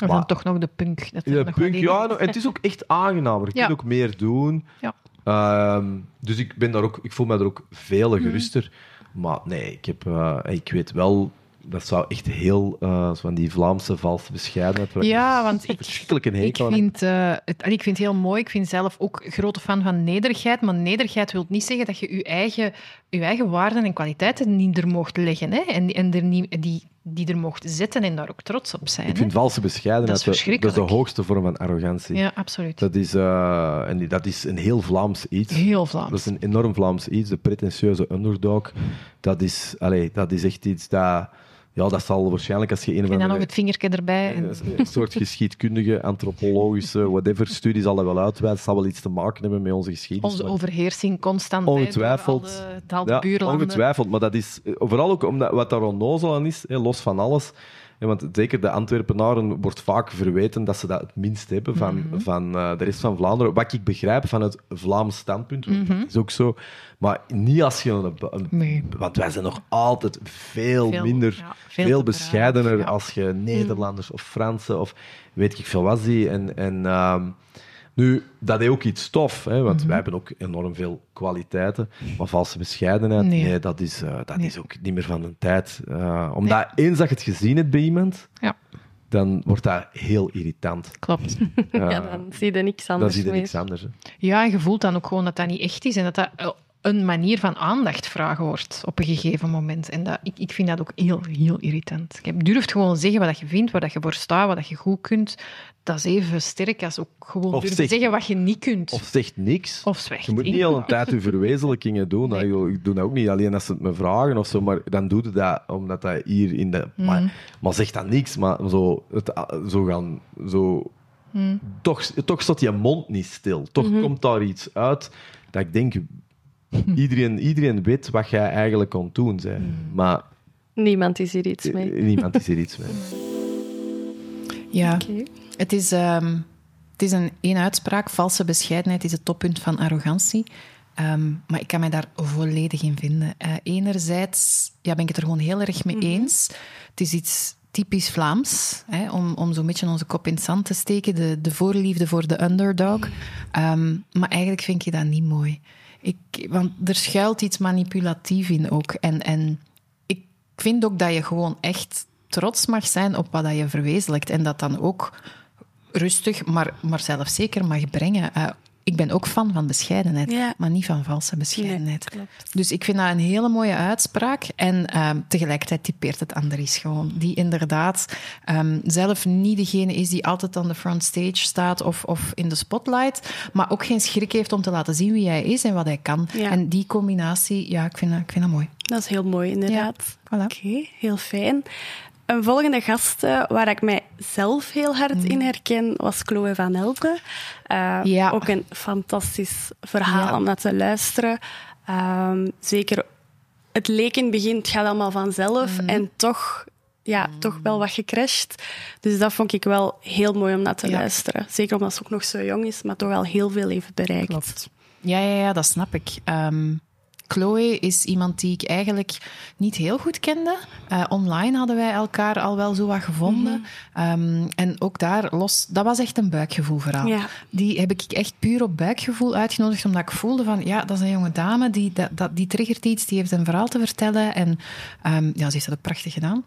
Maar- dan toch nog de punk. Dat nog punk, ja, zit. nou, en het is ook echt aangenamer. Je Ja. kunt ook meer doen. Ja. Ehm, dus ik, ben daar ook, ik voel me daar ook veel Mhm. geruster. Maar nee, ik, heb, eh, ik weet wel, dat zou echt heel zo van die Vlaamse valse bescheidenheid. Ja, <laughs> want ik- verschrikkelijk een Ik vind, eh, het, ik vind het heel mooi. Ik vind zelf ook een grote fan van nederigheid. Maar nederigheid wil niet zeggen dat je je eigen, je eigen waarden en kwaliteiten niet er mocht leggen. Hè? En, en er niet, die, die er mocht zetten en daar ook trots op zijn. Ik hè. vind valse bescheidenheid Dat is de- dat is de hoogste vorm van arrogantie. Ja, absoluut. Dat, is, eh, en dat is een heel Vlaams iets. Heel Vlaams. Dat is een enorm Vlaams iets, de pretentieuze underdog. Dat is, allee, dat is echt iets dat... Ja, dat zal waarschijnlijk als je een of En dan nog het vingertje erbij. En, Een soort <laughs> geschiedkundige, antropologische, whatever studie zal dat wel uitwijzen. Het zal wel iets te maken hebben met onze geschiedenis. onze overheersing constant. Ongetwijfeld. al de- Ja, ongetwijfeld. Maar dat is eh, vooral ook omdat wat daar onnozel aan is, los van alles. Want zeker de Antwerpenaren wordt vaak verweten dat ze dat het minst hebben van, Mhm. van eh, de rest van Vlaanderen. Wat ik begrijp van het Vlaams standpunt, Mhm. dat is ook zo. Maar niet als je een, een- Nee. Want wij zijn nog altijd veel, Veel, minder, ja, veel, bescheidener ja. als je Nederlanders of Fransen of weet ik veel wat zie. En, en ehm, nu, dat is ook iets tof, hè, want Mhm. wij hebben ook enorm veel kwaliteiten. Maar valse bescheidenheid, Nee. nee, dat, is, eh, dat Nee. is ook niet meer van de tijd. Eh, omdat eens dat je het gezien hebt bij iemand, Ja. dan wordt dat heel irritant. Klopt. <laughs> Ja, dan zie je niks dan anders zie je niks anders. Hè. Ja, en je voelt dan ook gewoon dat dat niet echt is en dat dat eh, een manier van aandacht vragen wordt op een gegeven moment. En dat, ik, ik vind dat ook heel, heel irritant. Je durft gewoon zeggen wat je vindt, waar dat je voor staat, wat dat je goed kunt. Dat is even sterk als ook gewoon Of durven zeg- zeggen wat je niet kunt. Of zegt niks. Of zwijgt. Je moet niet al een tijd je verwezenlijkingen doen. Nee. Ik- Ik doe dat ook niet alleen als ze het me vragen of zo, maar dan doe je dat omdat dat hier in de. Mhm. Maar, maar zeg dan niks, maar zo, het, zo gaan. Zo, Mhm. toch, toch staat je mond niet stil. Toch komt daar iets uit dat ik denk. <laughs> Iedereen, iedereen weet wat jij eigenlijk het doen bent. Maar Niemand is hier iets mee. eh, niemand is hier iets mee. <laughs> Ja, het is, ehm, het is een één uitspraak. Valse bescheidenheid is het toppunt van arrogantie. Ehm, maar ik kan mij daar volledig in vinden. Eh, enerzijds ja, ben ik het er gewoon heel erg mee eens. Het is iets typisch Vlaams, hè, om, om zo'n beetje onze kop in het zand te steken. De, de voorliefde voor de underdog. Ehm, maar eigenlijk vind je dat niet mooi. Ik, want er schuilt iets manipulatief in ook. En, en ik vind ook dat je gewoon echt trots mag zijn op wat je verwezenlijkt. En dat dan ook rustig, maar, maar zelfzeker mag brengen. Uh, ik ben ook fan van bescheidenheid, Ja. maar niet van valse bescheidenheid. Nee. Dus ik vind dat een hele mooie uitspraak. En ehm, tegelijkertijd typeert het Andries gewoon. Die inderdaad ehm, zelf niet degene is die altijd aan de front stage staat of, of in de spotlight. Maar ook geen schrik heeft om te laten zien wie hij is en wat hij kan. Ja. En die combinatie, ja, ik vind dat, ik vind dat mooi. Dat is heel mooi, inderdaad. Voilà. Oké, heel fijn. Een volgende gast eh, waar ik mij zelf heel hard in herken, was Chloe van Elden. Eh, Ja. Ook een fantastisch verhaal Ja. om naar te luisteren. Ehm, zeker, het leek in het begin, het gaat allemaal vanzelf. En toch, ja, toch wel wat gecrashed. Dus dat vond ik wel heel mooi om naar te Ja. luisteren. Zeker omdat ze ook nog zo jong is, maar toch al heel veel heeft bereikt. Klopt. Ja, ja, ja, dat snap ik. Ehm, Chloe is iemand die ik eigenlijk niet heel goed kende. Eh, online hadden wij elkaar al wel zo wat gevonden. Ehm, en ook daar los, dat was echt een buikgevoel verhaal. Ja. Die heb ik echt puur op buikgevoel uitgenodigd, omdat ik voelde van, ja, dat is een jonge dame, die, dat, dat, die triggert iets, die heeft een verhaal te vertellen. En ehm, ja, ze heeft dat ook prachtig gedaan.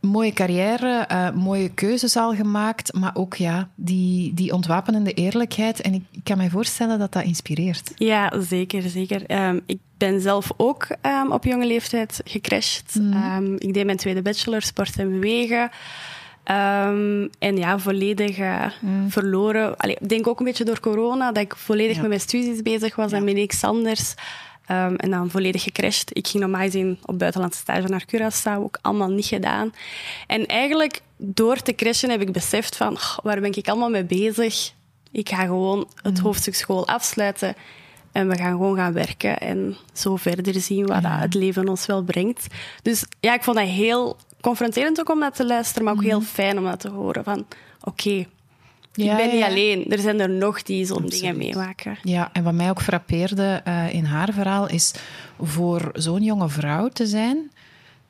Mooie carrière, eh, mooie keuzes al gemaakt, maar ook ja, die, die ontwapenende eerlijkheid. En ik, ik kan mij voorstellen dat dat inspireert. Ja, zeker, zeker. Ehm, ik ben zelf ook ehm, op jonge leeftijd gecrashed. Ehm, ik deed mijn tweede bachelor sport en bewegen. En ja, volledig eh, verloren. Allee, ik denk ook een beetje door corona, dat ik volledig Ja. met mijn studies bezig was en met niks anders. Ehm, en dan volledig gecrashed. Ik ging normaal gezien op buitenlandse stage naar Curaçao, ook allemaal niet gedaan. En eigenlijk, door te crashen heb ik beseft van, "Oh, waar ben ik allemaal mee bezig? Ik ga gewoon het hoofdstuk school afsluiten en we gaan gewoon gaan werken en zo verder zien wat het leven ons wel brengt. Dus ja, ik vond dat heel confronterend ook om dat te luisteren, maar ook heel fijn om dat te horen van, oké, Ja, ik ben niet ja. alleen. Er zijn er nog die zo'n dingen meemaken. Ja, en wat mij ook frappeerde eh, in haar verhaal is voor zo'n jonge vrouw te zijn,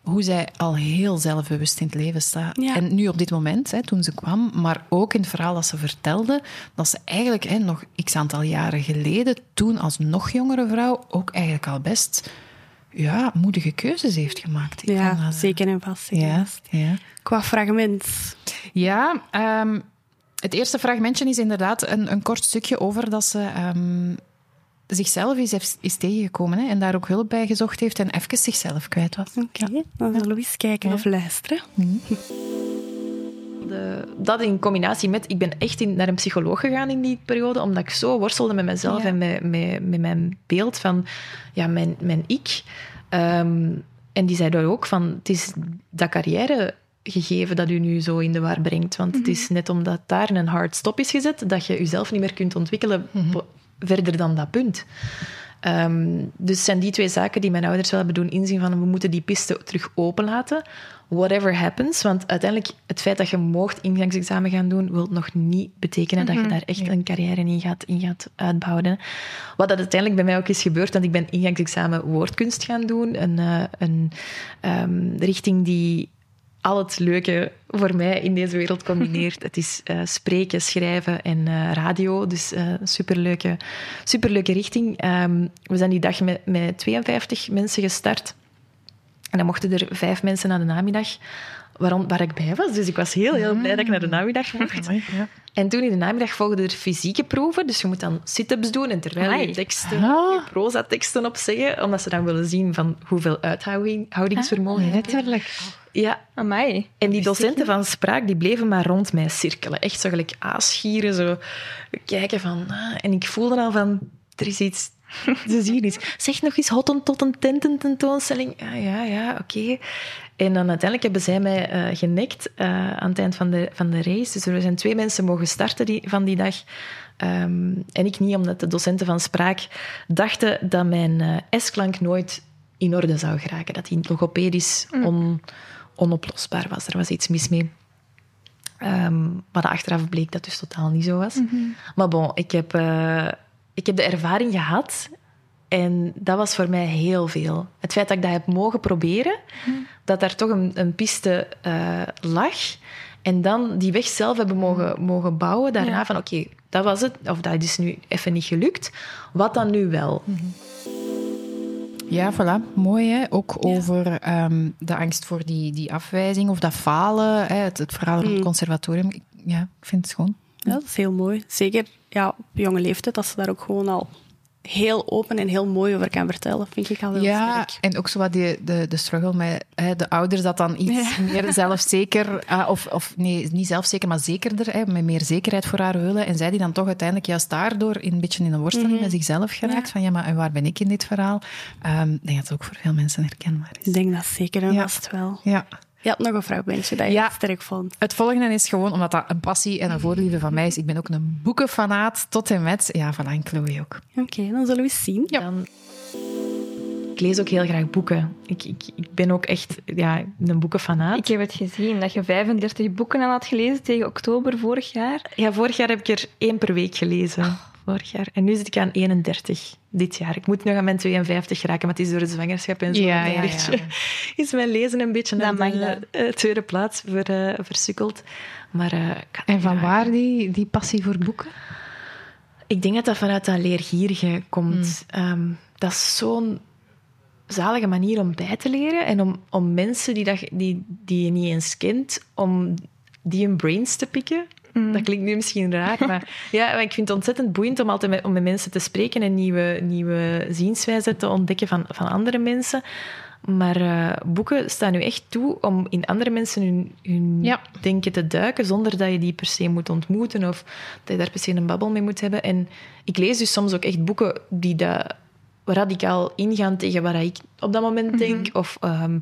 hoe zij al heel zelfbewust in het leven staat. Ja. En nu op dit moment, hè, toen ze kwam, maar ook in het verhaal dat ze vertelde, dat ze eigenlijk hè, nog x aantal jaren geleden, toen als nog jongere vrouw, ook eigenlijk al best ja, moedige keuzes heeft gemaakt. Ik Ja, dat, eh, zeker en vast. Ja, ja. Qua fragment. Ja, ehm, het eerste fragmentje is inderdaad een, een kort stukje over dat ze ehm, zichzelf is, heeft- is tegengekomen hè, en daar ook hulp bij gezocht heeft en even zichzelf kwijt was. Oké, dan zullen we eens kijken of luisteren. De, dat in combinatie met... Ik ben echt in, naar een psycholoog gegaan in die periode, omdat ik zo worstelde met mezelf Ja. en met, met, met mijn beeld van ja, mijn, mijn ik. Ehm, en die zei daar ook van, het is dat carrièregegeven dat u nu zo in de war brengt. Want het is net omdat daar een hard stop is gezet, dat je jezelf niet meer kunt ontwikkelen po- verder dan dat punt. Ehm, dus zijn die twee zaken die mijn ouders wel hebben doen inzien van we moeten die piste terug openlaten. Whatever happens. Want uiteindelijk, het feit dat je moogt ingangsexamen gaan doen, wil nog niet betekenen dat je daar echt een carrière in gaat, in gaat uitbouwen. Wat dat uiteindelijk bij mij ook is gebeurd, want ik ben ingangsexamen woordkunst gaan doen. Een, eh, een ehm, richting die al het leuke voor mij in deze wereld combineert. het is eh, spreken, schrijven en eh, radio. Dus eh, een superleuke, superleuke richting. Ehm, we zijn die dag met, met 52 mensen gestart. En dan mochten er vijf mensen naar de namiddag, waarom, waar ik bij was. Dus ik was heel, heel blij dat ik naar de namiddag mocht. En toen in de namiddag volgden er fysieke proeven. Dus je moet dan sit-ups doen en terwijl je teksten, je proza-teksten opzeggen, omdat ze dan willen zien van hoeveel uithoudingsvermogen je hebt. Letterlijk. Ja, Amai. en die docenten van spraak die bleven maar rond mij cirkelen. Echt zo gelijk aasgieren, zo kijken van... ah, en ik voelde al van, er is iets... Ze zien iets. Zeg nog eens hot tot een tentententoonstelling. Ja, ja, ja, oké. En dan uiteindelijk hebben zij mij eh genekt eh, aan het eind van de, van de race. Dus er zijn twee mensen mogen starten die, van die dag. Ehm, en ik niet, omdat de docenten van spraak dachten dat mijn eh, S-klank nooit in orde zou geraken. Dat die logopedisch on, onoplosbaar was. Er was iets mis mee. Ehm, maar achteraf bleek dat dus totaal niet zo was. Maar bon, ik heb, ik heb de ervaring gehad. En dat was voor mij heel veel. Het feit dat ik dat heb mogen proberen, dat daar toch een, een piste eh, lag. En dan die weg zelf hebben mogen, mogen bouwen. Daarna van, oké, dat was het. Of dat is nu even niet gelukt. Wat dan nu wel? Ja, voilà. Mooi, hè? Ook over ehm, de angst voor die, die afwijzing of dat falen. Hè? Het, het verhaal van het Mm. conservatorium. Ik- Ja, ik vind het gewoon. Ja, dat is heel mooi. Zeker ja, op jonge leeftijd, dat ze daar ook gewoon al heel open en heel mooi over kan vertellen, vind ik al heel Ja, sterk. en ook zo wat die, de, de struggle met hè, de ouders, dat dan iets meer zelfzeker, ah, of, of nee, niet zelfzeker, maar zekerder, hè, met meer zekerheid voor haar willen. En zij die dan toch uiteindelijk juist daardoor in, een beetje in een worsteling met zichzelf geraakt. Van ja, maar en waar ben ik in dit verhaal? Ehm, ik denk dat het ook voor veel mensen herkenbaar is. Ik denk dat zeker en Ja. vast wel. Ja. Je had nog een fragmentje dat je Ja. sterk vond. Het volgende is gewoon, omdat dat een passie en een voorliefde van mij is. Ik ben ook een boekenfanaat, tot en met. Ja, voilà, en Chloe ook. Oké, dan zullen we eens zien. Dan, ik lees ook heel graag boeken. Ik, ik, ik ben ook echt ja, een boekenfanaat. Ik heb het gezien, dat je 35 boeken al had gelezen tegen oktober vorig jaar. Ja, vorig jaar heb ik er één per week gelezen. Vorig jaar. En nu zit ik aan 31 dit jaar. Ik moet nog aan mijn 52 raken, maar het is door de zwangerschap en zo. Ja, een ja. <laughs> Is mijn lezen een beetje naar de eh, tweede plaats ver, eh, versukkeld. Maar, eh, En van waar die, die passie voor boeken? Ik denk dat dat vanuit dat leergierige komt. Ehm, dat is zo'n zalige manier om bij te leren en om, om mensen die, dat, die, die je niet eens kent, om die hun brains te pikken. Dat klinkt nu misschien raar, maar, <laughs> ja, maar ik vind het ontzettend boeiend om altijd met, om met mensen te spreken en nieuwe, nieuwe zienswijzen te ontdekken van, van andere mensen. Maar eh, boeken staan nu echt toe om in andere mensen hun, hun Ja. denken te duiken, zonder dat je die per se moet ontmoeten of dat je daar per se een babbel mee moet hebben. En ik lees dus soms ook echt boeken die dat radicaal ingaan tegen wat ik op dat moment denk. Of ehm,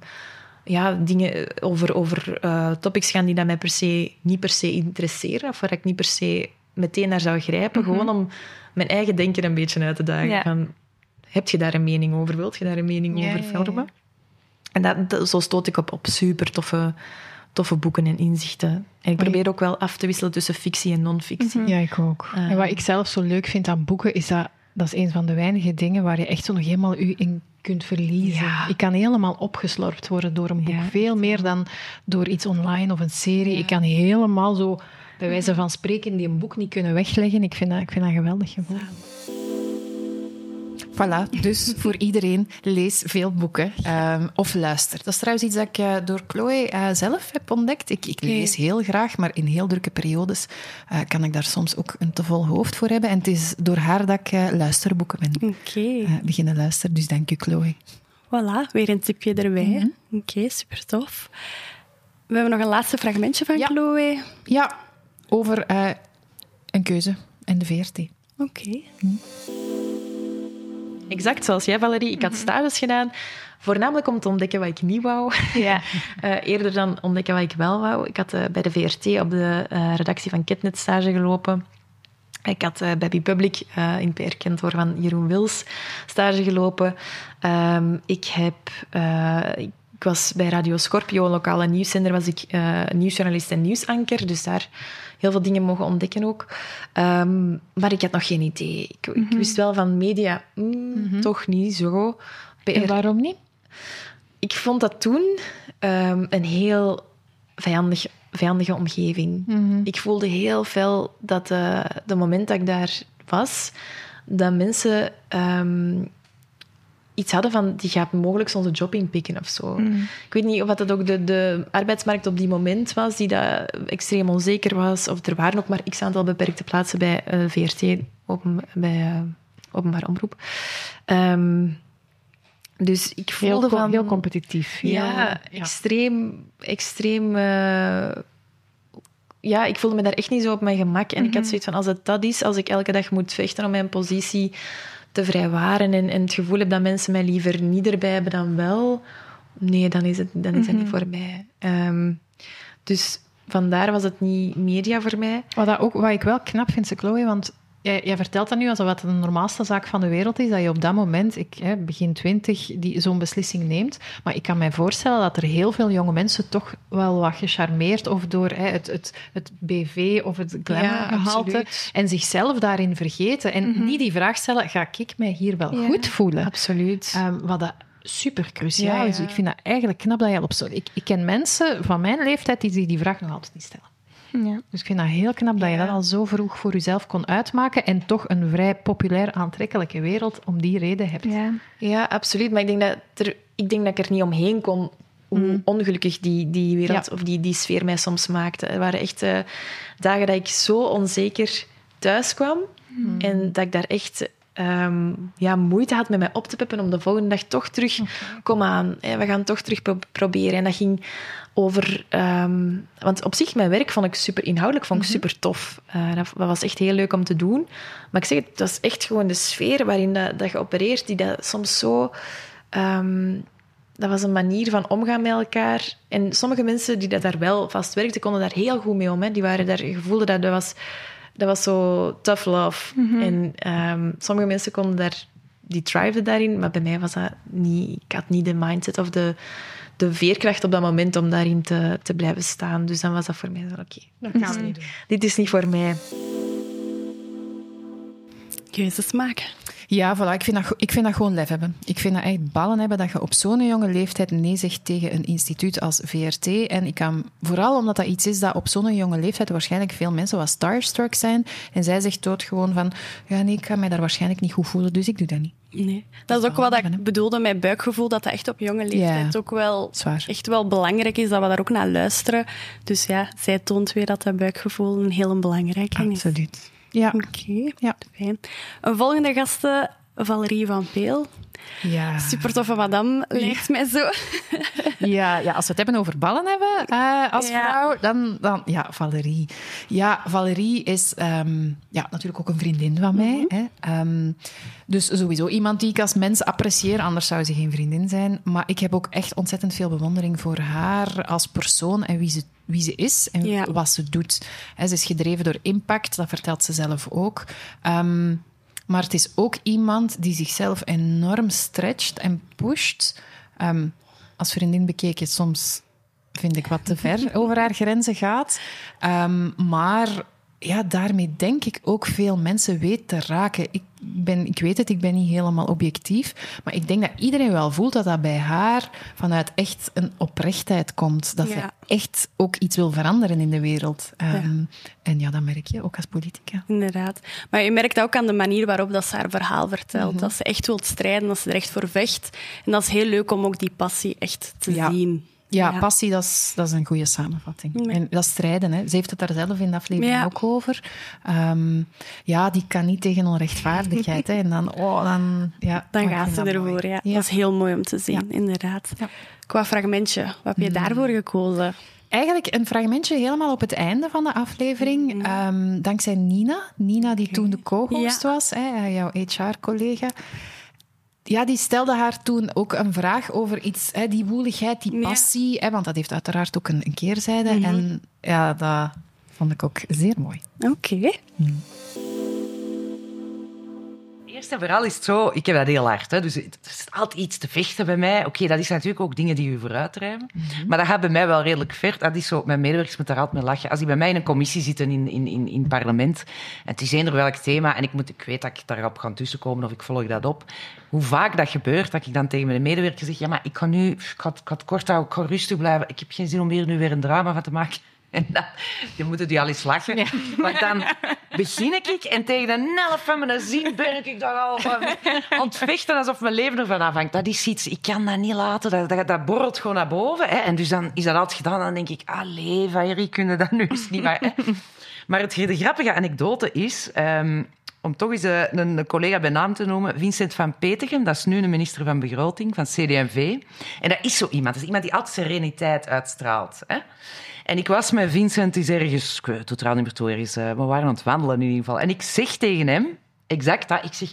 ja, dingen over, over eh, topics gaan die dat mij per se, niet per se interesseren. Of waar ik niet per se meteen naar zou grijpen. Gewoon om mijn eigen denken een beetje uit te dagen. Ja. Van, heb je daar een mening over? Wilt je daar een mening Ja, over ja, ja. vormen? En dat, dat- zo stoot ik op, op super toffe, toffe boeken en inzichten. En ik probeer ook wel af te wisselen tussen fictie en non-fictie. Ja, ik ook. Ah. En wat ik zelf zo leuk vind aan boeken, is dat dat is een van de weinige dingen waar je echt zo nog helemaal u in kunt verliezen. Ja. Ik kan helemaal opgeslorpt worden door een boek. Ja. Veel meer dan door iets online of een serie. Ik kan helemaal zo, bij wijze van spreken, die een boek niet kunnen wegleggen. Ik vind dat, ik vind dat een geweldig gevoel. Voilà, dus voor iedereen, lees veel boeken Ehm, of luister. Dat is trouwens iets dat ik eh, door Chloe eh, zelf heb ontdekt. Ik, ik lees heel graag, maar in heel drukke periodes eh, kan ik daar soms ook een te vol hoofd voor hebben. En het is door haar dat ik luisterboeken ben Oké, eh, beginnen luisteren. Dus dank u, Chloe. voilà, weer een tipje erbij. Oké, super tof. We hebben nog een laatste fragmentje van Ja. Chloe. Ja, over een keuze en de VRT. Oké. Exact zoals jij, Valerie. Ik had stages gedaan, voornamelijk om te ontdekken wat ik niet wou. Ja. <laughs> Eh, eerder dan ontdekken wat ik wel wou. Ik had eh, bij de VRT op de eh, redactie van Ketnet stage gelopen. Ik had bij Public eh, in PR-kantoor van Jeroen Wils stage gelopen. Ehm, ik, heb, ik was bij Radio Scorpio, een lokale nieuwszender, was ik nieuwsjournalist en nieuwsanker. Dus daar heel veel dingen mogen ontdekken ook. Ehm, maar ik had nog geen idee. Ik, ik wist wel van media, mm, toch niet zo. PR, En waarom niet? ik vond dat toen ehm, een heel vijandig, vijandige omgeving. Ik voelde heel veel dat eh, de moment dat ik daar was, dat mensen ehm, iets hadden van die gaat mogelijk onze job inpikken of zo. Ik weet niet of dat ook de, de arbeidsmarkt op die moment was die dat extreem onzeker was. Of er waren ook maar x aantal beperkte plaatsen bij eh, VRT, open, bij eh, openbaar omroep. Ehm, dus ik Heel, voelde co- van... heel competitief. Ja, extreem, extreem. eh, ja, ik voelde me daar echt niet zo op mijn gemak. En ik had zoiets van: als het dat is, als ik elke dag moet vechten om mijn positie te vrijwaren en, en het gevoel heb dat mensen mij liever niet erbij hebben dan wel, nee, dan is het, dan is het niet voor mij. Ehm, dus vandaar was het niet media voor mij. Wat, dat ook, wat ik wel knap vind, Chloe, want jij, jij vertelt dat nu alsof het de normaalste zaak van de wereld is, dat je op dat moment, ik, hè, begin twintig, die zo'n beslissing neemt. Maar ik kan mij voorstellen dat er heel veel jonge mensen toch wel wat gecharmeerd of door hè, het, het, het BV of het glamourgehalte en zichzelf daarin vergeten. En niet die vraag stellen, ga ik mij hier wel goed voelen? Absoluut. Ehm, wat dat super cruciaal is. ja. Ik vind dat eigenlijk knap dat je op zo... Ik, ik ken mensen van mijn leeftijd die zich die vraag nog altijd niet stellen. Ja. Dus ik vind dat heel knap dat je dat al zo vroeg voor jezelf kon uitmaken en toch een vrij populair, aantrekkelijke wereld om die reden hebt. Ja. Ja, absoluut. Maar ik denk dat, er, ik, denk dat ik er niet omheen kon hoe ongelukkig die, die wereld Ja. of die, die sfeer mij soms maakte. Er waren echt eh, dagen dat ik zo onzeker thuis kwam en dat ik daar echt ehm, ja, moeite had met mij op te peppen om de volgende dag toch terug, kom aan, hè, we gaan toch terug pro- proberen. En dat ging over... ehm, want op zich, mijn werk vond ik super inhoudelijk, vond ik super tof. Eh, dat, was echt heel leuk om te doen. Maar ik zeg het, is echt gewoon de sfeer waarin dat, dat je opereert, die dat soms zo... ehm, dat was een manier van omgaan met elkaar. En sommige mensen die dat daar wel vast werkten, konden daar heel goed mee om. Hè. Die waren daar, je voelde dat dat was, dat was zo tough love. En ehm, sommige mensen konden daar, die thriveden daarin, maar bij mij was dat niet. Ik had niet de mindset of de, de veerkracht op dat moment om daarin te, te blijven staan. Dus dan was dat voor mij zo, oké, Dat gaan we niet doen. dit is niet voor mij. Keuzes maken. Ja, voilà. Ik vind, dat, ik vind dat gewoon lef hebben. Ik vind dat echt ballen hebben dat je op zo'n jonge leeftijd nee zegt tegen een instituut als VRT. En ik kan, vooral omdat dat iets is dat op zo'n jonge leeftijd waarschijnlijk veel mensen wat starstruck zijn. En zij zegt dood gewoon van, ja nee, ik ga mij daar waarschijnlijk niet goed voelen, dus ik doe dat niet. Nee. Dat is ook wat ik bedoelde met buikgevoel, dat dat echt op jonge leeftijd Ja. ook wel Zwaar. echt wel belangrijk is, dat we daar ook naar luisteren. Dus ja, zij toont weer dat dat buikgevoel een heel belangrijke is. Absoluut. Ja. Oké, Ja. fijn. Een volgende gasten, Valerie van Peel. Ja. Super toffe madame, lijkt mij zo. Ja, ja, als we het hebben over ballen hebben eh, als Ja. vrouw, dan, dan... Ja, Valerie. Ja, Valerie is ehm, ja, natuurlijk ook een vriendin van mij. Mhm. hè. Ehm, dus sowieso iemand die ik als mens apprecieer, anders zou ze geen vriendin zijn. Maar ik heb ook echt ontzettend veel bewondering voor haar als persoon en wie ze, wie ze is en Ja. wat ze doet. Hè, ze is gedreven door impact, dat vertelt ze zelf ook. Ehm, maar het is ook iemand die zichzelf enorm stretcht en pusht. Ehm, als vriendin bekeken, soms vind ik wat te ver over haar grenzen gaat. Ehm, maar ja, daarmee denk ik ook veel mensen weet te raken. Ik, ben, ik weet het, ik ben niet helemaal objectief. Maar ik denk dat iedereen wel voelt dat dat bij haar vanuit echt een oprechtheid komt. Dat ze echt ook iets wil veranderen in de wereld. Ehm, En ja, dat merk je ook als politica. Inderdaad. Maar je merkt ook aan de manier waarop dat ze haar verhaal vertelt. Dat ze echt wil strijden, dat ze er echt voor vecht. En dat is heel leuk om ook die passie echt te Ja. zien. Ja, Ja. passie, dat is, dat is een goede samenvatting. En dat is strijden, hè. Ze heeft het daar zelf in de aflevering Ja. ook over. Ehm, ja, die kan niet tegen onrechtvaardigheid. hè. En dan, oh, dan, ja, Dan gaat ze ervoor. Ja. Ja. Dat is heel mooi om te zien, inderdaad. Ja. Qua fragmentje, wat heb je daarvoor gekozen? Eigenlijk een fragmentje helemaal op het einde van de aflevering. Ehm, dankzij Nina. Nina, die toen de co-host was, hè, jouw HR-collega. Ja, die stelde haar toen ook een vraag over iets, hè, die woeligheid, die Ja. passie. Hè, want dat heeft uiteraard ook een, een keerzijde. En ja, dat vond ik ook zeer mooi. Oké. Eerst en vooral is het zo, ik heb dat heel hard. Hè, dus er is altijd iets te vechten bij mij. Oké, dat is natuurlijk ook dingen die je vooruitdrijven. Maar dat gaat bij mij wel redelijk ver. Dat is zo, mijn medewerkers moeten daar altijd mee lachen. Als die bij mij in een commissie zitten in, in, in, in het parlement, en het is eender welk thema, en ik, moet, ik weet dat ik daarop ga tussenkomen of ik volg dat op. Hoe vaak dat gebeurt, dat ik dan tegen mijn medewerker zeg, ja, maar ik ga nu, ik ga, het- ik kort houden, ik rustig blijven. Ik heb geen zin om hier nu weer een drama van te maken. En dan, dan moeten die al eens lachen. Maar dan begin ik en tegen de helft van mijn zin ben ik daar al van aan het vechten alsof mijn leven ervan afhangt. Dat is iets, ik kan dat niet laten. Dat, dat, dat borrelt gewoon naar boven. Hè. En dus dan is dat altijd gedaan. Dan denk ik, allee, Valerie, kunnen dat nu eens niet meer. Hè. Maar het, de grappige anekdote is... ehm, om toch eens eh, een, een collega bij naam te noemen, Vincent van Petegem, dat is nu een minister van Begroting van CD&V. En dat is zo iemand. Dat is iemand die altijd sereniteit uitstraalt. Hè? En ik was met Vincent eens ergens, ik weet het niet meer ergens, eh, we waren aan het wandelen in ieder geval. En ik zeg tegen hem, exact dat, ik zeg...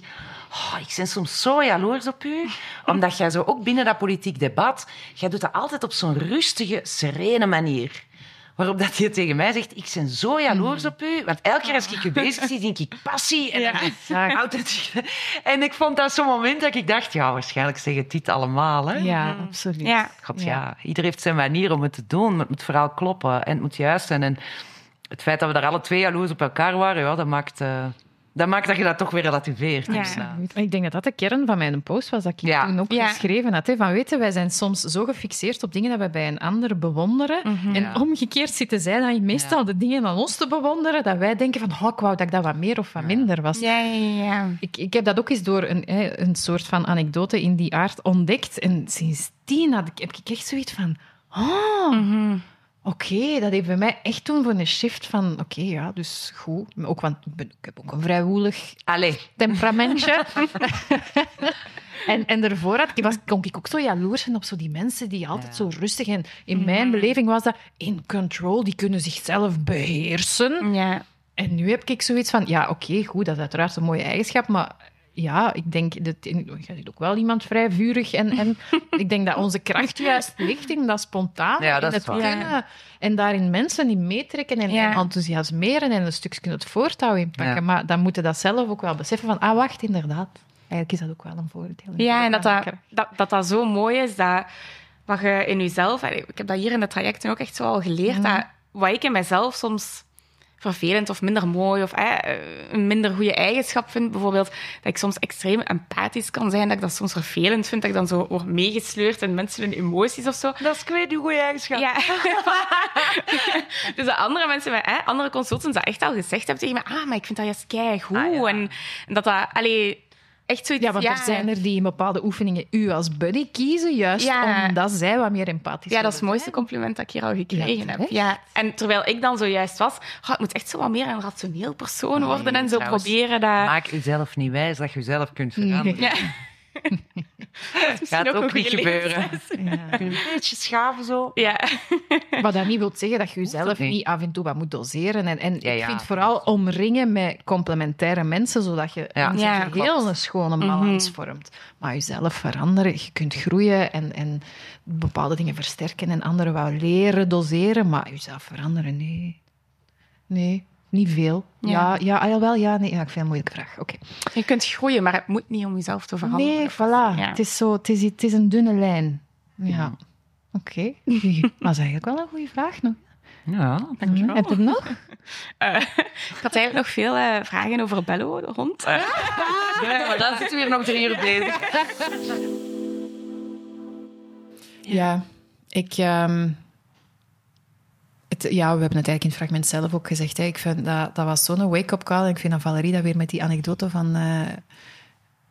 Oh, ik ben soms zo jaloers op u, omdat jij zo ook binnen dat politiek debat, jij doet dat altijd op zo'n rustige, serene manier. Waarop dat hij tegen mij zegt, ik ben zo jaloers op u, want elke keer als ik je <laughs> bezig zie, denk ik passie en authentiek. <laughs> En ik vond dat zo'n moment dat ik dacht, ja, waarschijnlijk zeggen dit allemaal. Hè? Ja, absoluut. Ja. God, ja. ieder heeft zijn manier om het te doen. maar Het moet vooral kloppen en het moet juist zijn. En het feit dat we daar alle twee jaloers op elkaar waren, ja, dat maakt... eh, Dat maakt dat je dat toch weer relativeert. Ja. inderdaad. Ik denk dat dat de kern van mijn post was, dat ik Ja. toen ook Ja. geschreven had. Hè, van weten, wij zijn soms zo gefixeerd op dingen dat we bij een ander bewonderen. En Ja. omgekeerd zitten zij dan meestal de dingen aan ons te bewonderen, dat wij denken van, oh, ik wou dat ik dat wat meer of wat minder was. Ja, ja, ja. Ik, ik heb dat ook eens door een, hè, een soort van anekdote in die aard ontdekt. En sindsdien had ik, heb ik echt zoiets van... Oh, Mhm. Oké, dat heeft bij mij echt toen voor een shift van... Oké, ja, dus goed. Ook, want ik, ben, ik heb ook een vrij woelig Allee. temperamentje. <laughs> en, en daarvoor had, ik- was, kon ik ook zo jaloers zijn op zo die mensen die altijd zo rustig... En in mijn beleving was dat in control. Die kunnen zichzelf beheersen. Ja. En nu heb ik zoiets van, ja, oké, goed, dat is uiteraard een mooie eigenschap, maar ja, ik denk, dat, je ziet ook wel iemand vrij vurig en, en <laughs> ik denk dat onze kracht juist ligt in dat spontaan, Ja, dat in het kunnen en daarin mensen in meetrekken en, Ja. en enthousiasmeren en een stukje het voortouw inpakken. Ja. Maar dan moeten dat zelf ook wel beseffen van, ah, wacht, inderdaad. Eigenlijk is dat ook wel een voordeel. Ja, en dat dat, dat, dat dat zo mooi is, dat wat je in jezelf... Ik heb dat hier in de trajecten ook echt zo al geleerd, dat wat ik in mezelf soms vervelend of minder mooi of eh, een minder goede eigenschap vind, bijvoorbeeld dat ik soms extreem empathisch kan zijn, dat ik dat soms vervelend vind, dat ik dan zo word meegesleurd in mensen hun emoties of zo. Dat is ik weet, die goede eigenschap. Ja. <laughs> dus dat andere mensen, met, hè, andere consultants, dat echt al gezegd hebben tegen me, ah, maar ik vind dat juist keigoed. Ah, ja. en dat dat, allee, echt zoiets... Ja, want er zijn er die in bepaalde oefeningen u als buddy kiezen, juist Ja. omdat zij wat meer empathisch Ja, dat is het mooiste compliment dat ik hier al gekregen Ja, heb. Ja. En terwijl ik dan zojuist was, oh, ik moet echt zo wat meer een rationeel persoon worden en zo trouwens, proberen dat... Maak jezelf niet wijs dat je jezelf kunt veranderen. <laughs> <laughs> Gaat ook niet gebeuren. Ja. <laughs> Een beetje schaven zo. Ja. Wat dat niet wil zeggen dat je jezelf niet. niet af en toe wat moet doseren. En, en Ja, ik ja, vind vooral omringen met complementaire mensen, zodat je Ja. in Ja, geheel een schone balans Mhm. vormt. Maar jezelf veranderen, je kunt groeien en, en bepaalde dingen versterken en anderen wel leren, doseren, maar jezelf veranderen, nee. Nee, niet veel. Ja, Ja. ja, ah, jawel, ja, nee. Ja, ik vind het een moeilijke vraag. Oké. Je kunt groeien, maar het moet niet om jezelf te veranderen. Nee, voilà. Ja. Het, is zo, het, is, het is een dunne lijn. Ja. Oké. <laughs> Dat is eigenlijk wel een goede vraag nog. Ja. Heb je het nog? <laughs> Eh, ik had eigenlijk nog veel eh, vragen over Bello, de hond. Eh, <laughs> Ja, maar dan zitten we hier nog drie uur bezig. Ja, ik. ehm, het, ja, we hebben het eigenlijk in het fragment zelf ook gezegd. Hè. Ik vind dat, dat was zo'n wake-up call. En ik vind dat Valerie dat weer met die anekdote van, eh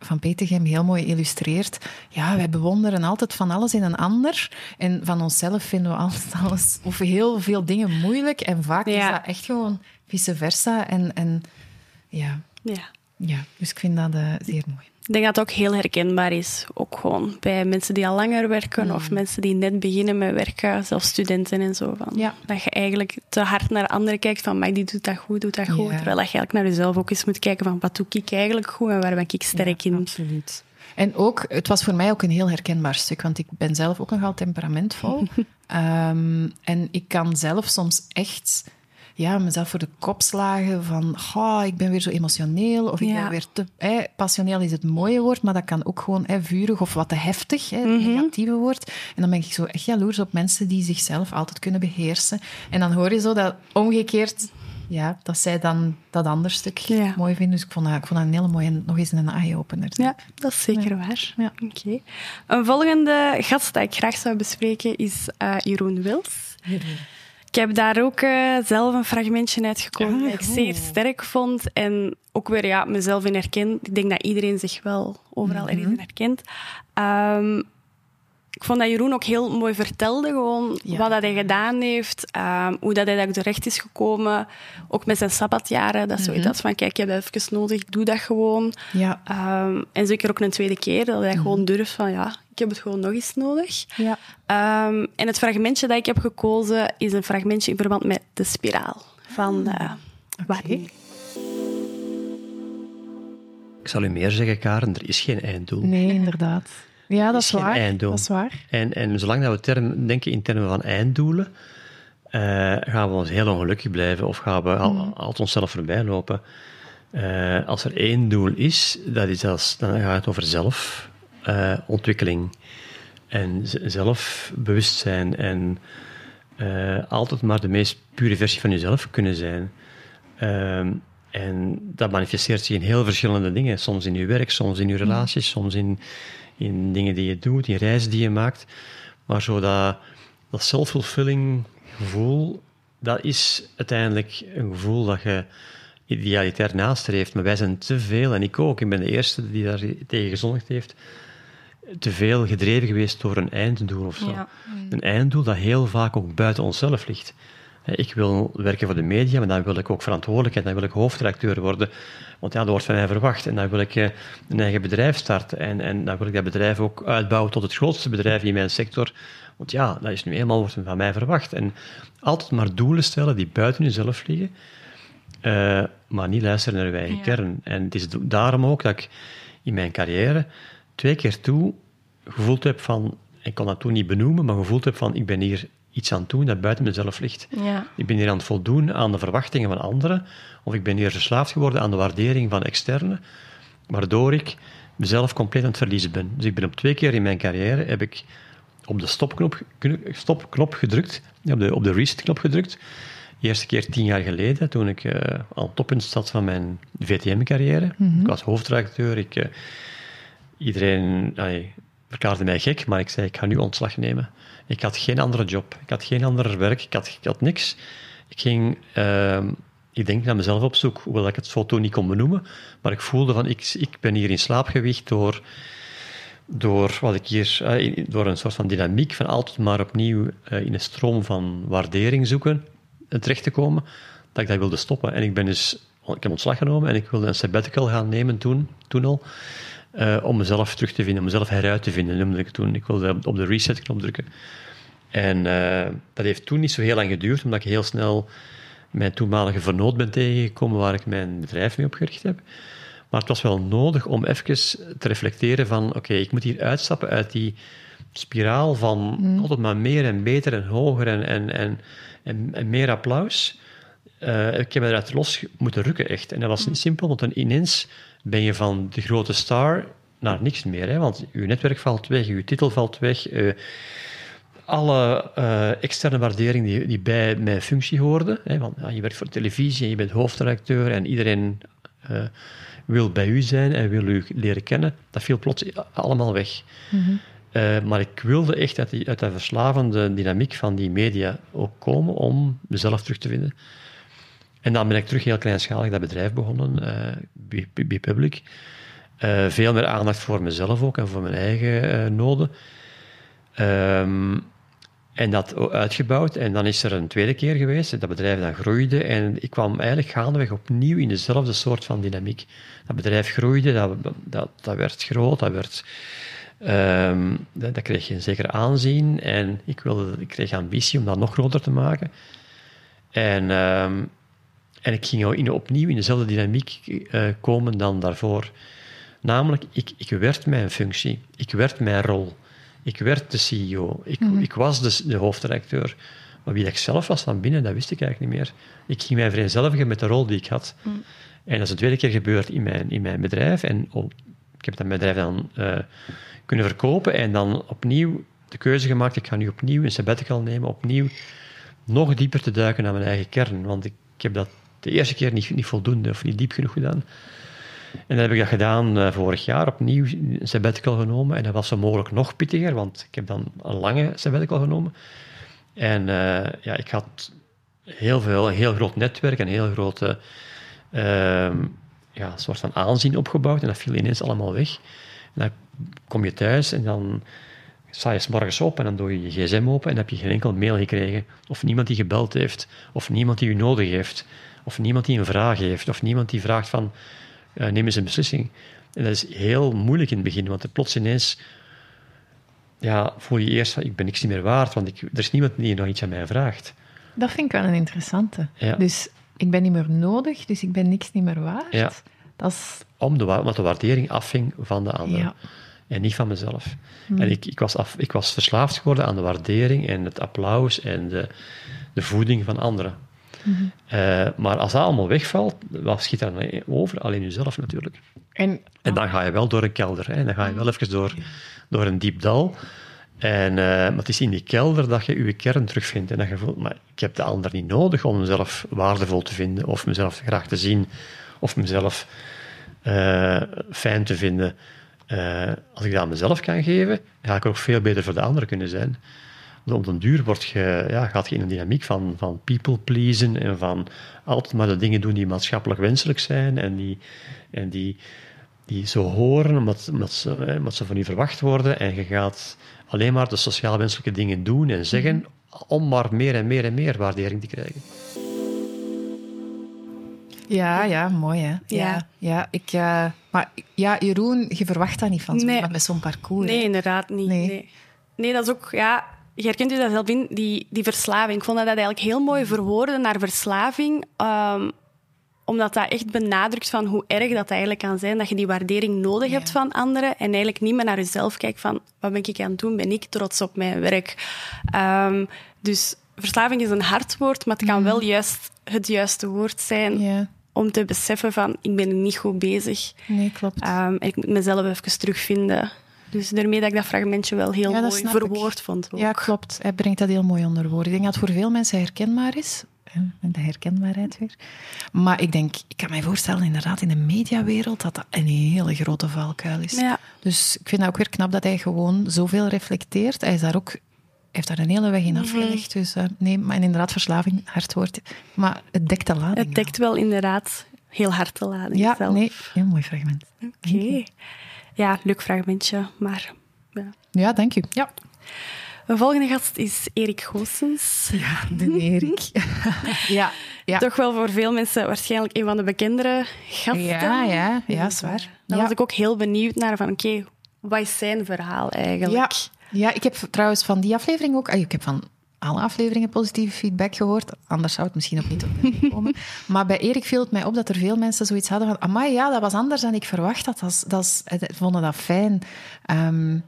van heel mooi illustreert. Ja, wij bewonderen altijd van alles in een ander. En van onszelf vinden we altijd <laughs> alles, of heel veel dingen moeilijk. En vaak is dat echt gewoon vice versa. En, en ja, Ja. ja, dus ik vind dat eh, zeer mooi. Ik denk dat het ook heel herkenbaar is. Ook gewoon bij mensen die al langer werken of mensen die net beginnen met werken, zelfs studenten en zo. Van, Ja. Dat je eigenlijk te hard naar anderen kijkt van, maar die doet dat goed, doet dat goed. Ja. Terwijl dat je eigenlijk naar jezelf ook eens moet kijken van, wat doe ik eigenlijk goed en waar ben ik sterk in. Absoluut. En ook, het was voor mij ook een heel herkenbaar stuk, want ik ben zelf ook nogal temperamentvol. <laughs> Ehm, en ik kan zelf soms echt ja, mezelf voor de kop slagen van "Goh, ik ben weer zo emotioneel of ik Ja. ben weer te... Passioneel is het mooie woord, maar dat kan ook gewoon vurig of wat te heftig, hè, het negatieve woord. En dan ben ik zo echt jaloers op mensen die zichzelf altijd kunnen beheersen. En dan hoor je zo dat omgekeerd... Ja, dat zij dan dat andere stuk Ja. mooi vinden. Dus ik vond, dat, ik vond dat een hele mooie, nog eens een eye-opener. Ja, dat is zeker waar. Ja. Oké. Een volgende gast dat ik graag zou bespreken is eh, Jeroen Wils. Ik heb daar ook eh, zelf een fragmentje uitgekomen dat ik zeer sterk vond. En ook weer ja, mezelf in herken. Ik denk dat iedereen zich wel overal ergens in herkent. Ehm, ik vond dat Jeroen ook heel mooi vertelde, gewoon Ja. wat dat hij gedaan heeft, ehm, hoe dat hij daar terecht is gekomen. Ook met zijn sabbatjaren, dat is zoiets als van, kijk, ik heb dat even nodig, doe dat gewoon. Ja. Ehm, en zeker ook een tweede keer, dat hij gewoon durft van, ja, ik heb het gewoon nog eens nodig. Ja. Ehm, en het fragmentje dat ik heb gekozen is een fragmentje in verband met de spiraal van uh, Warning. Ik zal u meer zeggen, Karen, er is geen einddoel. Nee, inderdaad. Ja, dat is geen waar. einddoel. Dat is waar. En, en zolang dat we term, denken in termen van einddoelen, eh, gaan we ons heel ongelukkig blijven of gaan we al, Mm. altijd onszelf voorbij lopen. Eh, als er één doel is, dat is als, dan gaat het over zelfontwikkeling en z- zelfbewustzijn en eh, altijd maar de meest pure versie van jezelf kunnen zijn. Ehm, En dat manifesteert zich in heel verschillende dingen. Soms in je werk, soms in je relaties, soms in, in dingen die je doet, in reizen die je maakt. Maar zo dat, dat self-fulfilling gevoel, dat is uiteindelijk een gevoel dat je idealitair nastreeft. Maar wij zijn te veel, en ik ook, ik ben de eerste die daar tegen gezondigd heeft, te veel gedreven geweest door een einddoel of zo. Ja. Een einddoel dat heel vaak ook buiten onszelf ligt. Ik wil werken voor de media, maar dan wil ik ook verantwoordelijkheid, dan wil ik hoofdredacteur worden. Want ja, dat wordt van mij verwacht. En dan wil ik eh, een eigen bedrijf starten. En, en dan wil ik dat bedrijf ook uitbouwen tot het grootste bedrijf in mijn sector. Want ja, dat is nu eenmaal wordt van mij verwacht. En altijd maar doelen stellen die buiten jezelf liggen, eh, maar niet luisteren naar je eigen Ja. kern. En het is daarom ook dat ik in mijn carrière twee keer toe gevoeld heb van, ik kon dat toen niet benoemen, maar gevoeld heb van, ik ben hier iets aan doen dat buiten mezelf ligt. Ja. Ik ben hier aan het voldoen aan de verwachtingen van anderen, of ik ben hier verslaafd geworden aan de waardering van externen, waardoor ik mezelf compleet aan het verliezen ben. Dus ik ben op twee keer in mijn carrière, heb ik op de stopknop, stopknop gedrukt, op de, op de reset-knop gedrukt. De eerste keer tien jaar geleden, toen ik eh, aan het toppunt zat van mijn VTM-carrière. Ik was hoofdredacteur, ik... eh, iedereen allee, verklaarde mij gek, maar ik zei, ik ga nu ontslag nemen. Ik had geen andere job, ik had geen ander werk, ik had, ik had niks. Ik ging, ehm, ik denk naar mezelf op zoek, hoewel ik het zo toen niet kon benoemen, maar ik voelde van, ik, ik ben hier in slaap gewicht door, door, wat ik hier, eh, door een soort van dynamiek van altijd maar opnieuw eh, in een stroom van waardering zoeken eh, terecht te komen, dat ik dat wilde stoppen. En ik ben dus, ik heb ontslag genomen en ik wilde een sabbatical gaan nemen toen, toen al. Eh, om mezelf terug te vinden, om mezelf heruit te vinden, noemde ik het toen. Ik wilde op de reset-knop drukken. En eh, dat heeft toen niet zo heel lang geduurd, omdat ik heel snel mijn toenmalige vernoot ben tegengekomen waar ik mijn bedrijf mee opgericht heb. Maar het was wel nodig om even te reflecteren van, oké, ik moet hier uitstappen uit die spiraal van altijd maar meer en beter en hoger en, en, en, en, en meer applaus. Eh, ik heb me eruit los moeten rukken, echt. En dat was niet simpel, want dan ineens ben je van de grote star naar niks meer. Hè? Want je netwerk valt weg, je titel valt weg, eh, alle eh, externe waardering die, die bij mijn functie hoorde. Hè? Want ja, je werkt voor televisie en je bent hoofdredacteur en iedereen eh, wil bij u zijn en wil u leren kennen. Dat viel plots allemaal weg. Eh, maar ik wilde echt uit die, uit die verslavende dynamiek van die media ook komen om mezelf terug te vinden. En dan ben ik terug heel kleinschalig dat bedrijf begonnen, eh Be- Be- Be Public. Eh, veel meer aandacht voor mezelf ook en voor mijn eigen eh, noden. Ehm, en dat uitgebouwd. En dan is er een tweede keer geweest. Dat bedrijf dan groeide. En ik kwam eigenlijk gaandeweg opnieuw in dezelfde soort van dynamiek. Dat bedrijf groeide, dat, dat, dat werd groot, dat werd... dat, dat kreeg een zeker aanzien. En ik, wilde, ik kreeg ambitie om dat nog groter te maken. En, ehm, en ik ging in, opnieuw in dezelfde dynamiek eh, komen dan daarvoor. Namelijk, ik, ik werd mijn functie. Ik werd mijn rol. Ik werd de CEO. Ik, ik was de, de hoofdredacteur. Maar wie ik zelf was van binnen, dat wist ik eigenlijk niet meer. Ik ging mij vereenzelvigen met de rol die ik had. En dat is de tweede keer gebeurd in mijn, in mijn bedrijf. En oh, ik heb dat bedrijf dan eh, kunnen verkopen en dan opnieuw de keuze gemaakt. Ik ga nu opnieuw een sabbatical nemen, opnieuw nog dieper te duiken naar mijn eigen kern. Want ik, ik heb dat de eerste keer niet, niet voldoende of niet diep genoeg gedaan. En dan heb ik dat gedaan eh, vorig jaar, opnieuw een sabbatical genomen. En dat was zo mogelijk nog pittiger, want ik heb dan een lange sabbatical genomen. En eh, ja, ik had heel veel, een heel groot netwerk, een heel grote ehm, ja, soort van aanzien opgebouwd. En dat viel ineens allemaal weg. En dan kom je thuis en dan sta je 's morgens op en dan doe je je gsm open en dan heb je geen enkel mail gekregen. Of niemand die gebeld heeft, of niemand die u nodig heeft, of niemand die een vraag heeft, of niemand die vraagt van, eh, neem eens een beslissing. En dat is heel moeilijk in het begin, want er plots ineens ja, voel je eerst van, ik ben niks niet meer waard, want ik, er is niemand die nog iets aan mij vraagt. Dat vind ik wel een interessante. Ja. Dus ik ben niet meer nodig, dus ik ben niks niet meer waard. Ja. Dat is... Om de, omdat de waardering afhing van de ander. Ja. En niet van mezelf. En ik, ik, was af, ik was verslaafd geworden aan de waardering en het applaus en de, de voeding van anderen. Eh, maar als dat allemaal wegvalt, wat schiet dan over? Alleen jezelf natuurlijk. En En dan ga je wel door een kelder. Hè? Dan ga je wel even door, door een diep dal. En, eh, maar het is in die kelder dat je je kern terugvindt. En dat je voelt, maar ik heb de ander niet nodig om mezelf waardevol te vinden of mezelf graag te zien of mezelf eh, fijn te vinden. Als ik dat aan mezelf kan geven, ga ik ook veel beter voor de anderen kunnen zijn. Want op den duur word je, ja, gaat je in een dynamiek van, van people pleasen en van altijd maar de dingen doen die maatschappelijk wenselijk zijn en die, en die, die zo horen omdat, omdat, ze, hè, omdat ze van je verwacht worden. En je gaat alleen maar de sociaal wenselijke dingen doen en zeggen om maar meer en meer en meer waardering te krijgen. Ja, ja, mooi hè. Ja, ja. ik, eh, maar ja, Jeroen, je verwacht dat niet van zo, Nee. iemand met zo'n parcours. hè. Nee, inderdaad niet. Nee. Nee. nee. dat is ook... Ja, je herkent u dat zelf in, die, die verslaving. Ik vond dat, dat eigenlijk heel mooi verwoorden naar verslaving. ehm, omdat dat echt benadrukt van hoe erg dat eigenlijk kan zijn. Dat je die waardering nodig hebt van anderen. En eigenlijk niet meer naar jezelf kijkt van... Wat ben ik aan het doen? Ben ik trots op mijn werk? Ehm, dus verslaving is een hard woord, maar het kan wel juist het juiste woord zijn Ja, om te beseffen van ik ben niet goed bezig. nee, klopt. Ehm, en ik moet mezelf even terugvinden. Dus daarmee dat ik dat fragmentje wel heel Ja, mooi ik. verwoord vond. Ook. Ja, klopt. Hij brengt dat heel mooi onder woorden. Ik denk dat het voor veel mensen herkenbaar is. hè, De herkenbaarheid weer. Maar ik denk, ik kan mij voorstellen, inderdaad, in de mediawereld, dat dat een hele grote valkuil is. Ja. Dus ik vind dat ook weer knap dat hij gewoon zoveel reflecteert. Hij is daar ook, heeft daar een hele weg in afgelegd. Dus eh, nee, maar inderdaad, verslaving, hard woord. Maar het dekt de lading. Het dekt wel inderdaad heel hard te laden. Ja, zelf. nee, heel mooi fragment. Oké. Ja, leuk fragmentje, maar... Ja. Ja, dank u. Ja, Een volgende gast is Erik Goossens. ja de Erik. <laughs> ja, ja. Toch wel voor veel mensen waarschijnlijk een van de bekendere gasten. Ja, ja, ja, zwaar. Daar Ja. was ik ook heel benieuwd naar van, oké, wat is zijn verhaal eigenlijk? Ja, ja, ik heb trouwens van die aflevering ook... ah, Ik heb van alle afleveringen positieve feedback gehoord. Anders zou het misschien ook niet tot komen. <laughs> Maar bij Erik viel het mij op dat er veel mensen zoiets hadden van... Amai, ja, dat was anders dan ik verwacht had. Dat dat eh, vonden dat fijn. Ehm,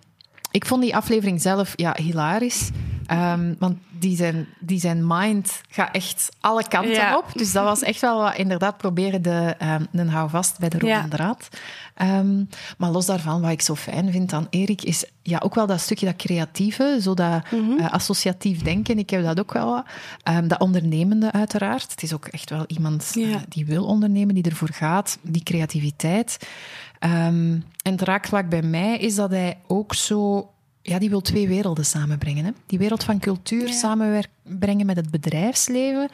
ik vond die aflevering zelf ja, hilarisch. Ehm, want die zijn, die zijn mind gaat echt alle kanten Ja. op. Dus dat was echt wel wat inderdaad proberen de, ehm een houvast bij de rode Ja. draad. Ehm, maar los daarvan, wat ik zo fijn vind aan Erik, is ja, ook wel dat stukje dat creatieve, zo dat eh, associatief denken. Ik heb dat ook wel. Ehm, dat ondernemende uiteraard. Het is ook echt wel iemand Ja. eh, die wil ondernemen, die ervoor gaat. Die creativiteit. Ehm, en het raakvlak bij mij is dat hij ook zo... Ja, die wil twee werelden samenbrengen. Hè? Die wereld van cultuur samenbrengen met het bedrijfsleven.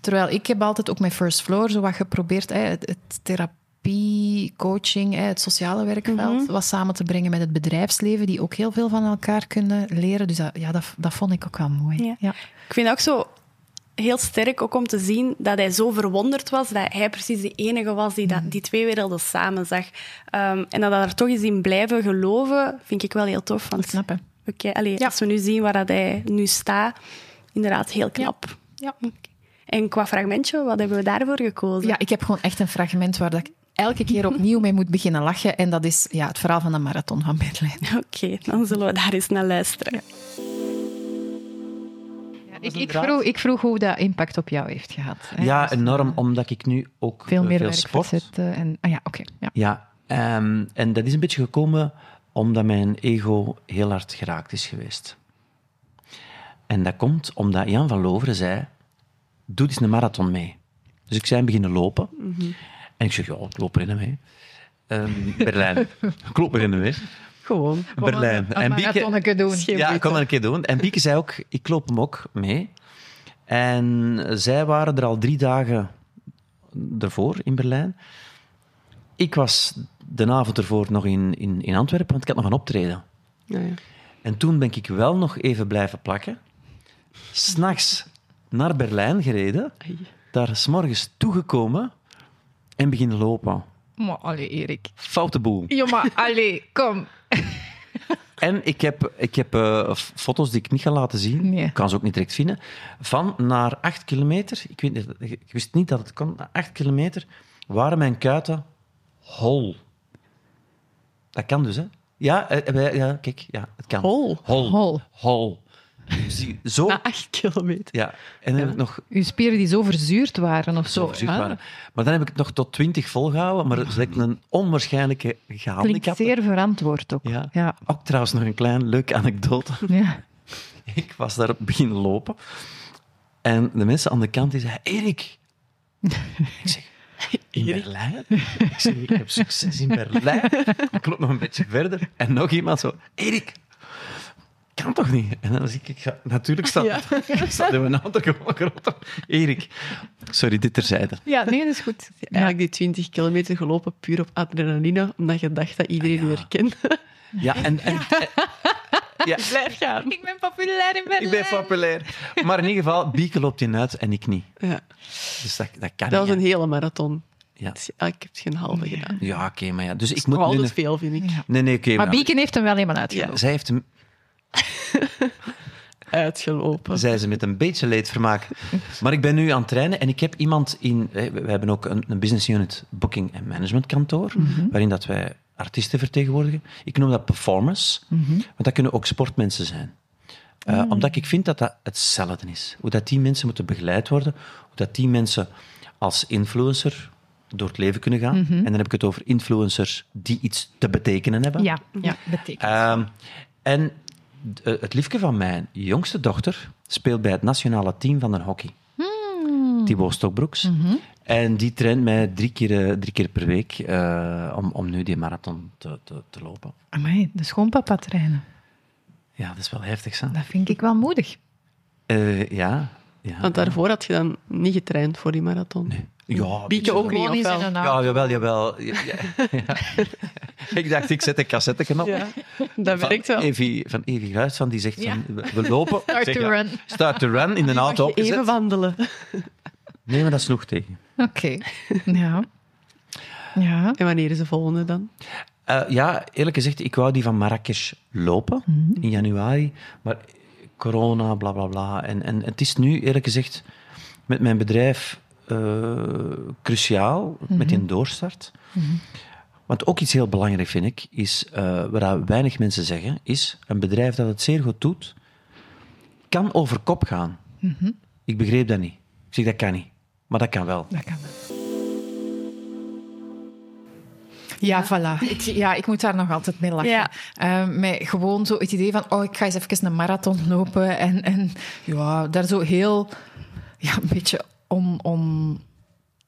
Terwijl ik heb altijd ook met First Floor zo wat geprobeerd, hè, het, het therapie, coaching, het sociale werkveld, wat samen te brengen met het bedrijfsleven, die ook heel veel van elkaar kunnen leren. Dus dat, ja, dat, dat vond ik ook wel mooi. Ja. Ja. Ik vind het ook zo heel sterk ook om te zien dat hij zo verwonderd was dat hij precies de enige was die dat, die twee werelden samen zag. Ehm, en dat hij er toch eens in blijven geloven, vind ik wel heel tof. Want, Knap, hè? Oké, allee, Ja. Als we nu zien waar dat hij nu staat, inderdaad heel knap. Ja. En qua fragmentje, wat hebben we daarvoor gekozen? Ja, ik heb gewoon echt een fragment waar dat ik elke keer opnieuw mee moet beginnen lachen. En dat is ja, het verhaal van de marathon van Berlijn. <laughs> Oké, dan zullen we daar eens naar luisteren. Ik, ik, vroeg, ik vroeg hoe dat impact op jou heeft gehad. hè. Ja, enorm, eh, omdat ik nu ook Veel eh, meer veel werk sport. verzetten En, ah ja, oké. ja. Ja, ehm, en dat is een beetje gekomen omdat mijn ego heel hard geraakt is geweest. En dat komt omdat Jan van Loveren zei, doe eens een marathon mee. Dus ik zei beginnen lopen. En ik zeg, ja, ik loop erin mee. Ehm, Berlijn. ik loop erin mee. Gewoon. Berlijn. Een En Bieke- marathonneke doen. Ja, ik kon een keer doen. En Bieke zei ook, ik loop hem ook mee. En zij waren er al drie dagen ervoor in Berlijn. Ik was de avond ervoor nog in, in, in Antwerpen, want ik had nog een optreden. Ja, ja. En toen ben ik wel nog even blijven plakken. S'nachts naar Berlijn gereden. Daar s'morgens toegekomen en beginnen lopen. Maar allee, Erik. Foute boel. Ja, maar allee, kom. En ik heb, ik heb eh, foto's die ik niet ga laten zien. Nee. Ik kan ze ook niet direct vinden. Van naar acht kilometer. Ik, weet, niet- ik wist niet dat het kon. Na acht kilometer waren mijn kuiten hol. Dat kan dus, hè? Ja, eh, wij- ja kijk, ja, het kan. Hol? Hol. Hol. Hol. <laughs> Zie- Zo. Na acht kilometer. Ja. En dan heb ik nog Uw spieren die zo verzuurd waren of zo. zo verzuurd waren. Maar dan heb ik het nog tot twintig volgehouden. Maar dat is echt een onwaarschijnlijke Klinkt gehandicap. zeer verantwoord ook. Ja. Ja. Ook trouwens nog een klein leuke anekdote. ja. <laughs> Ik was daar beginnen lopen. En de mensen aan de kant die zeiden, Erik. ik zeg, <laughs> In Berlijn? Ik zeg, ik heb succes in Berlijn. Ik loop nog een beetje verder. En nog iemand zo, Erik, kan toch niet? En dan zie ik, ik ga, natuurlijk staat, Ja. <laughs> staat in mijn auto gewoon. Erik, sorry, dit terzijde. Ja, nee, dat is goed. Eigenlijk die 20 kilometer gelopen puur op adrenaline, omdat je dacht dat iedereen je herkende. Ja, en... en ja, Blijf gaan. Ik ben populair in Berlijn. ik ben populair. Maar in ieder geval, Bieke loopt in uit en ik niet. Ja. Dus dat, dat kan Dat was een hele marathon. Ja. Dus, ja, ik heb geen halve gedaan. Ja, oké, maar ja. Dus Dat ik is moet nu... veel, vind ik. Nee, nee, oké. Maar maar- Beacon heeft hem wel helemaal uitgelopen. Zij heeft hem <laughs> Uitgelopen. zei ze met een beetje leedvermaak. Maar ik ben nu aan het trainen en ik heb iemand in... We hebben ook een, een business unit booking en management kantoor, waarin dat wij artiesten vertegenwoordigen. Ik noem dat performers, want dat kunnen ook sportmensen zijn. Eh, Omdat ik vind dat dat hetzelfde is. Hoe dat die mensen moeten begeleid worden, hoe dat die mensen als influencer door het leven kunnen gaan. En dan heb ik het over influencers die iets te betekenen hebben. Ja, ja, betekent. Ehm, en het liefje van mijn jongste dochter speelt bij het nationale team van de hockey. Hmm. Thibaut Stokbroeks. Mhm. En die traint mij drie keer, eh, drie keer per week eh, om, om nu die marathon te, te, te lopen. Amai, de schoonpapa trainen. Ja, dat is wel heftig, hè? Dat vind ik wel moedig. Eh, ja. ja. Want daarvoor had je dan niet getraind voor die marathon. Ja, Bieke ook niet, Gewoon of eens in wel? een Ja, auto. jawel, jawel. Ja, ja, ja. <laughs> <laughs> ik dacht, ik zet een cassette op. Ja, dat Van werkt wel. Evie, van Evie Guits, van die zegt van, we, lopen. <laughs> Start Zeg, to ja, run. Start to run, in de auto je even opgezet. wandelen. Nee, maar dat sloeg tegen. Oké. Ja. Ja. En wanneer is de volgende dan? Eh, ja, eerlijk gezegd, ik wou die van Marrakesh lopen in januari. Maar corona, bla bla bla. En, en het is nu, eerlijk gezegd, met mijn bedrijf eh, cruciaal, met die doorstart. Want ook iets heel belangrijk vind ik, is, eh wat dat weinig mensen zeggen, is een bedrijf dat het zeer goed doet, kan over kop gaan. Ik begreep dat niet. Ik zeg, dat kan niet. Maar dat kan wel. Dat kan wel. Ja, voilà. Ik, ja, ik moet daar nog altijd mee lachen. Ja. Eh, met gewoon zo het idee van, oh, ik ga eens even een marathon lopen. En, en ja, daar zo heel, ja, een beetje on, on,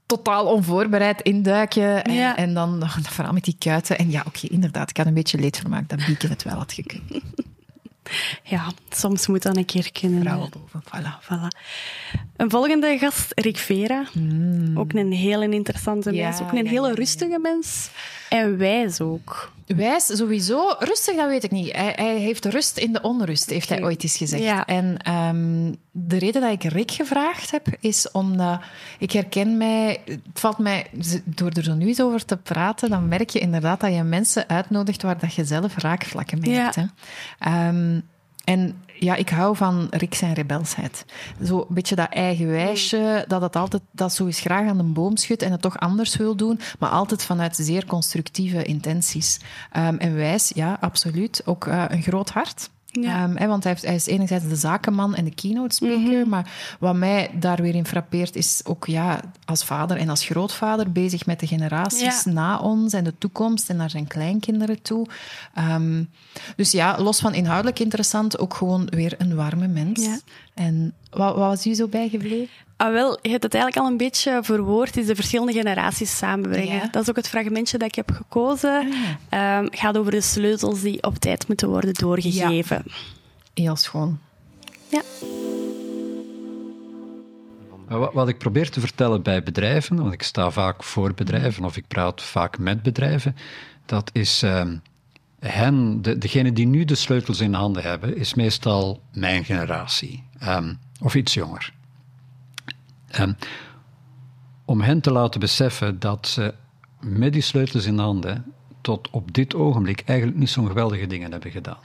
totaal onvoorbereid induiken. En, Ja. en dan vooral met die kuiten. En ja, oké, inderdaad, ik had een beetje leedvermaak dat Bieke het wel had gekund. <laughs> Ja, soms moet dat een keer kunnen. Vrouwen boven, voilà. Voilà. Een volgende gast, Rick Vera. Ook een hele interessante Ja, mens. Ook een ja, hele rustige mens. En wijs ook. Wijs sowieso. Rustig, dat weet ik niet. Hij, hij heeft rust in de onrust, heeft hij ooit eens gezegd. Ja. En ehm, de reden dat ik Rick gevraagd heb, is omdat ik herken mij... Het valt mij... Door er zo nu eens over te praten, dan merk je inderdaad dat je mensen uitnodigt waar dat je zelf raakvlakken mee Ja. hebt. Hè. Ehm, en ja, ik hou van Rick zijn rebelsheid. Zo een beetje dat eigen wijsje, dat het altijd dat zo graag aan de boom schudt en het toch anders wil doen, maar altijd vanuit zeer constructieve intenties. Ehm, en wijs, ja, absoluut. Ook eh, een groot hart. Ja. Hè, want hij, heeft, hij is enerzijds de zakenman en de keynote speaker, maar wat mij daar weer in frappeert is ook ja, als vader en als grootvader bezig met de generaties Ja. na ons en de toekomst en naar zijn kleinkinderen toe. Ehm, dus ja, los van inhoudelijk interessant, ook gewoon weer een warme mens. Ja. En wat, wat was u zo bijgebleven? Ah, wel, je hebt het eigenlijk al een beetje verwoord, is de verschillende generaties samenbrengen. Ja. Dat is ook het fragmentje dat ik heb gekozen. Ehm, gaat over de sleutels die op tijd moeten worden doorgegeven. Heel schoon. Maar Wat, wat ik probeer te vertellen bij bedrijven, want ik sta vaak voor bedrijven of ik praat vaak met bedrijven, dat is ehm, hen, de, degene die nu de sleutels in handen hebben, is meestal mijn generatie ehm, of iets jonger. Ehm, om hen te laten beseffen dat ze met die sleutels in handen tot op dit ogenblik eigenlijk niet zo'n geweldige dingen hebben gedaan.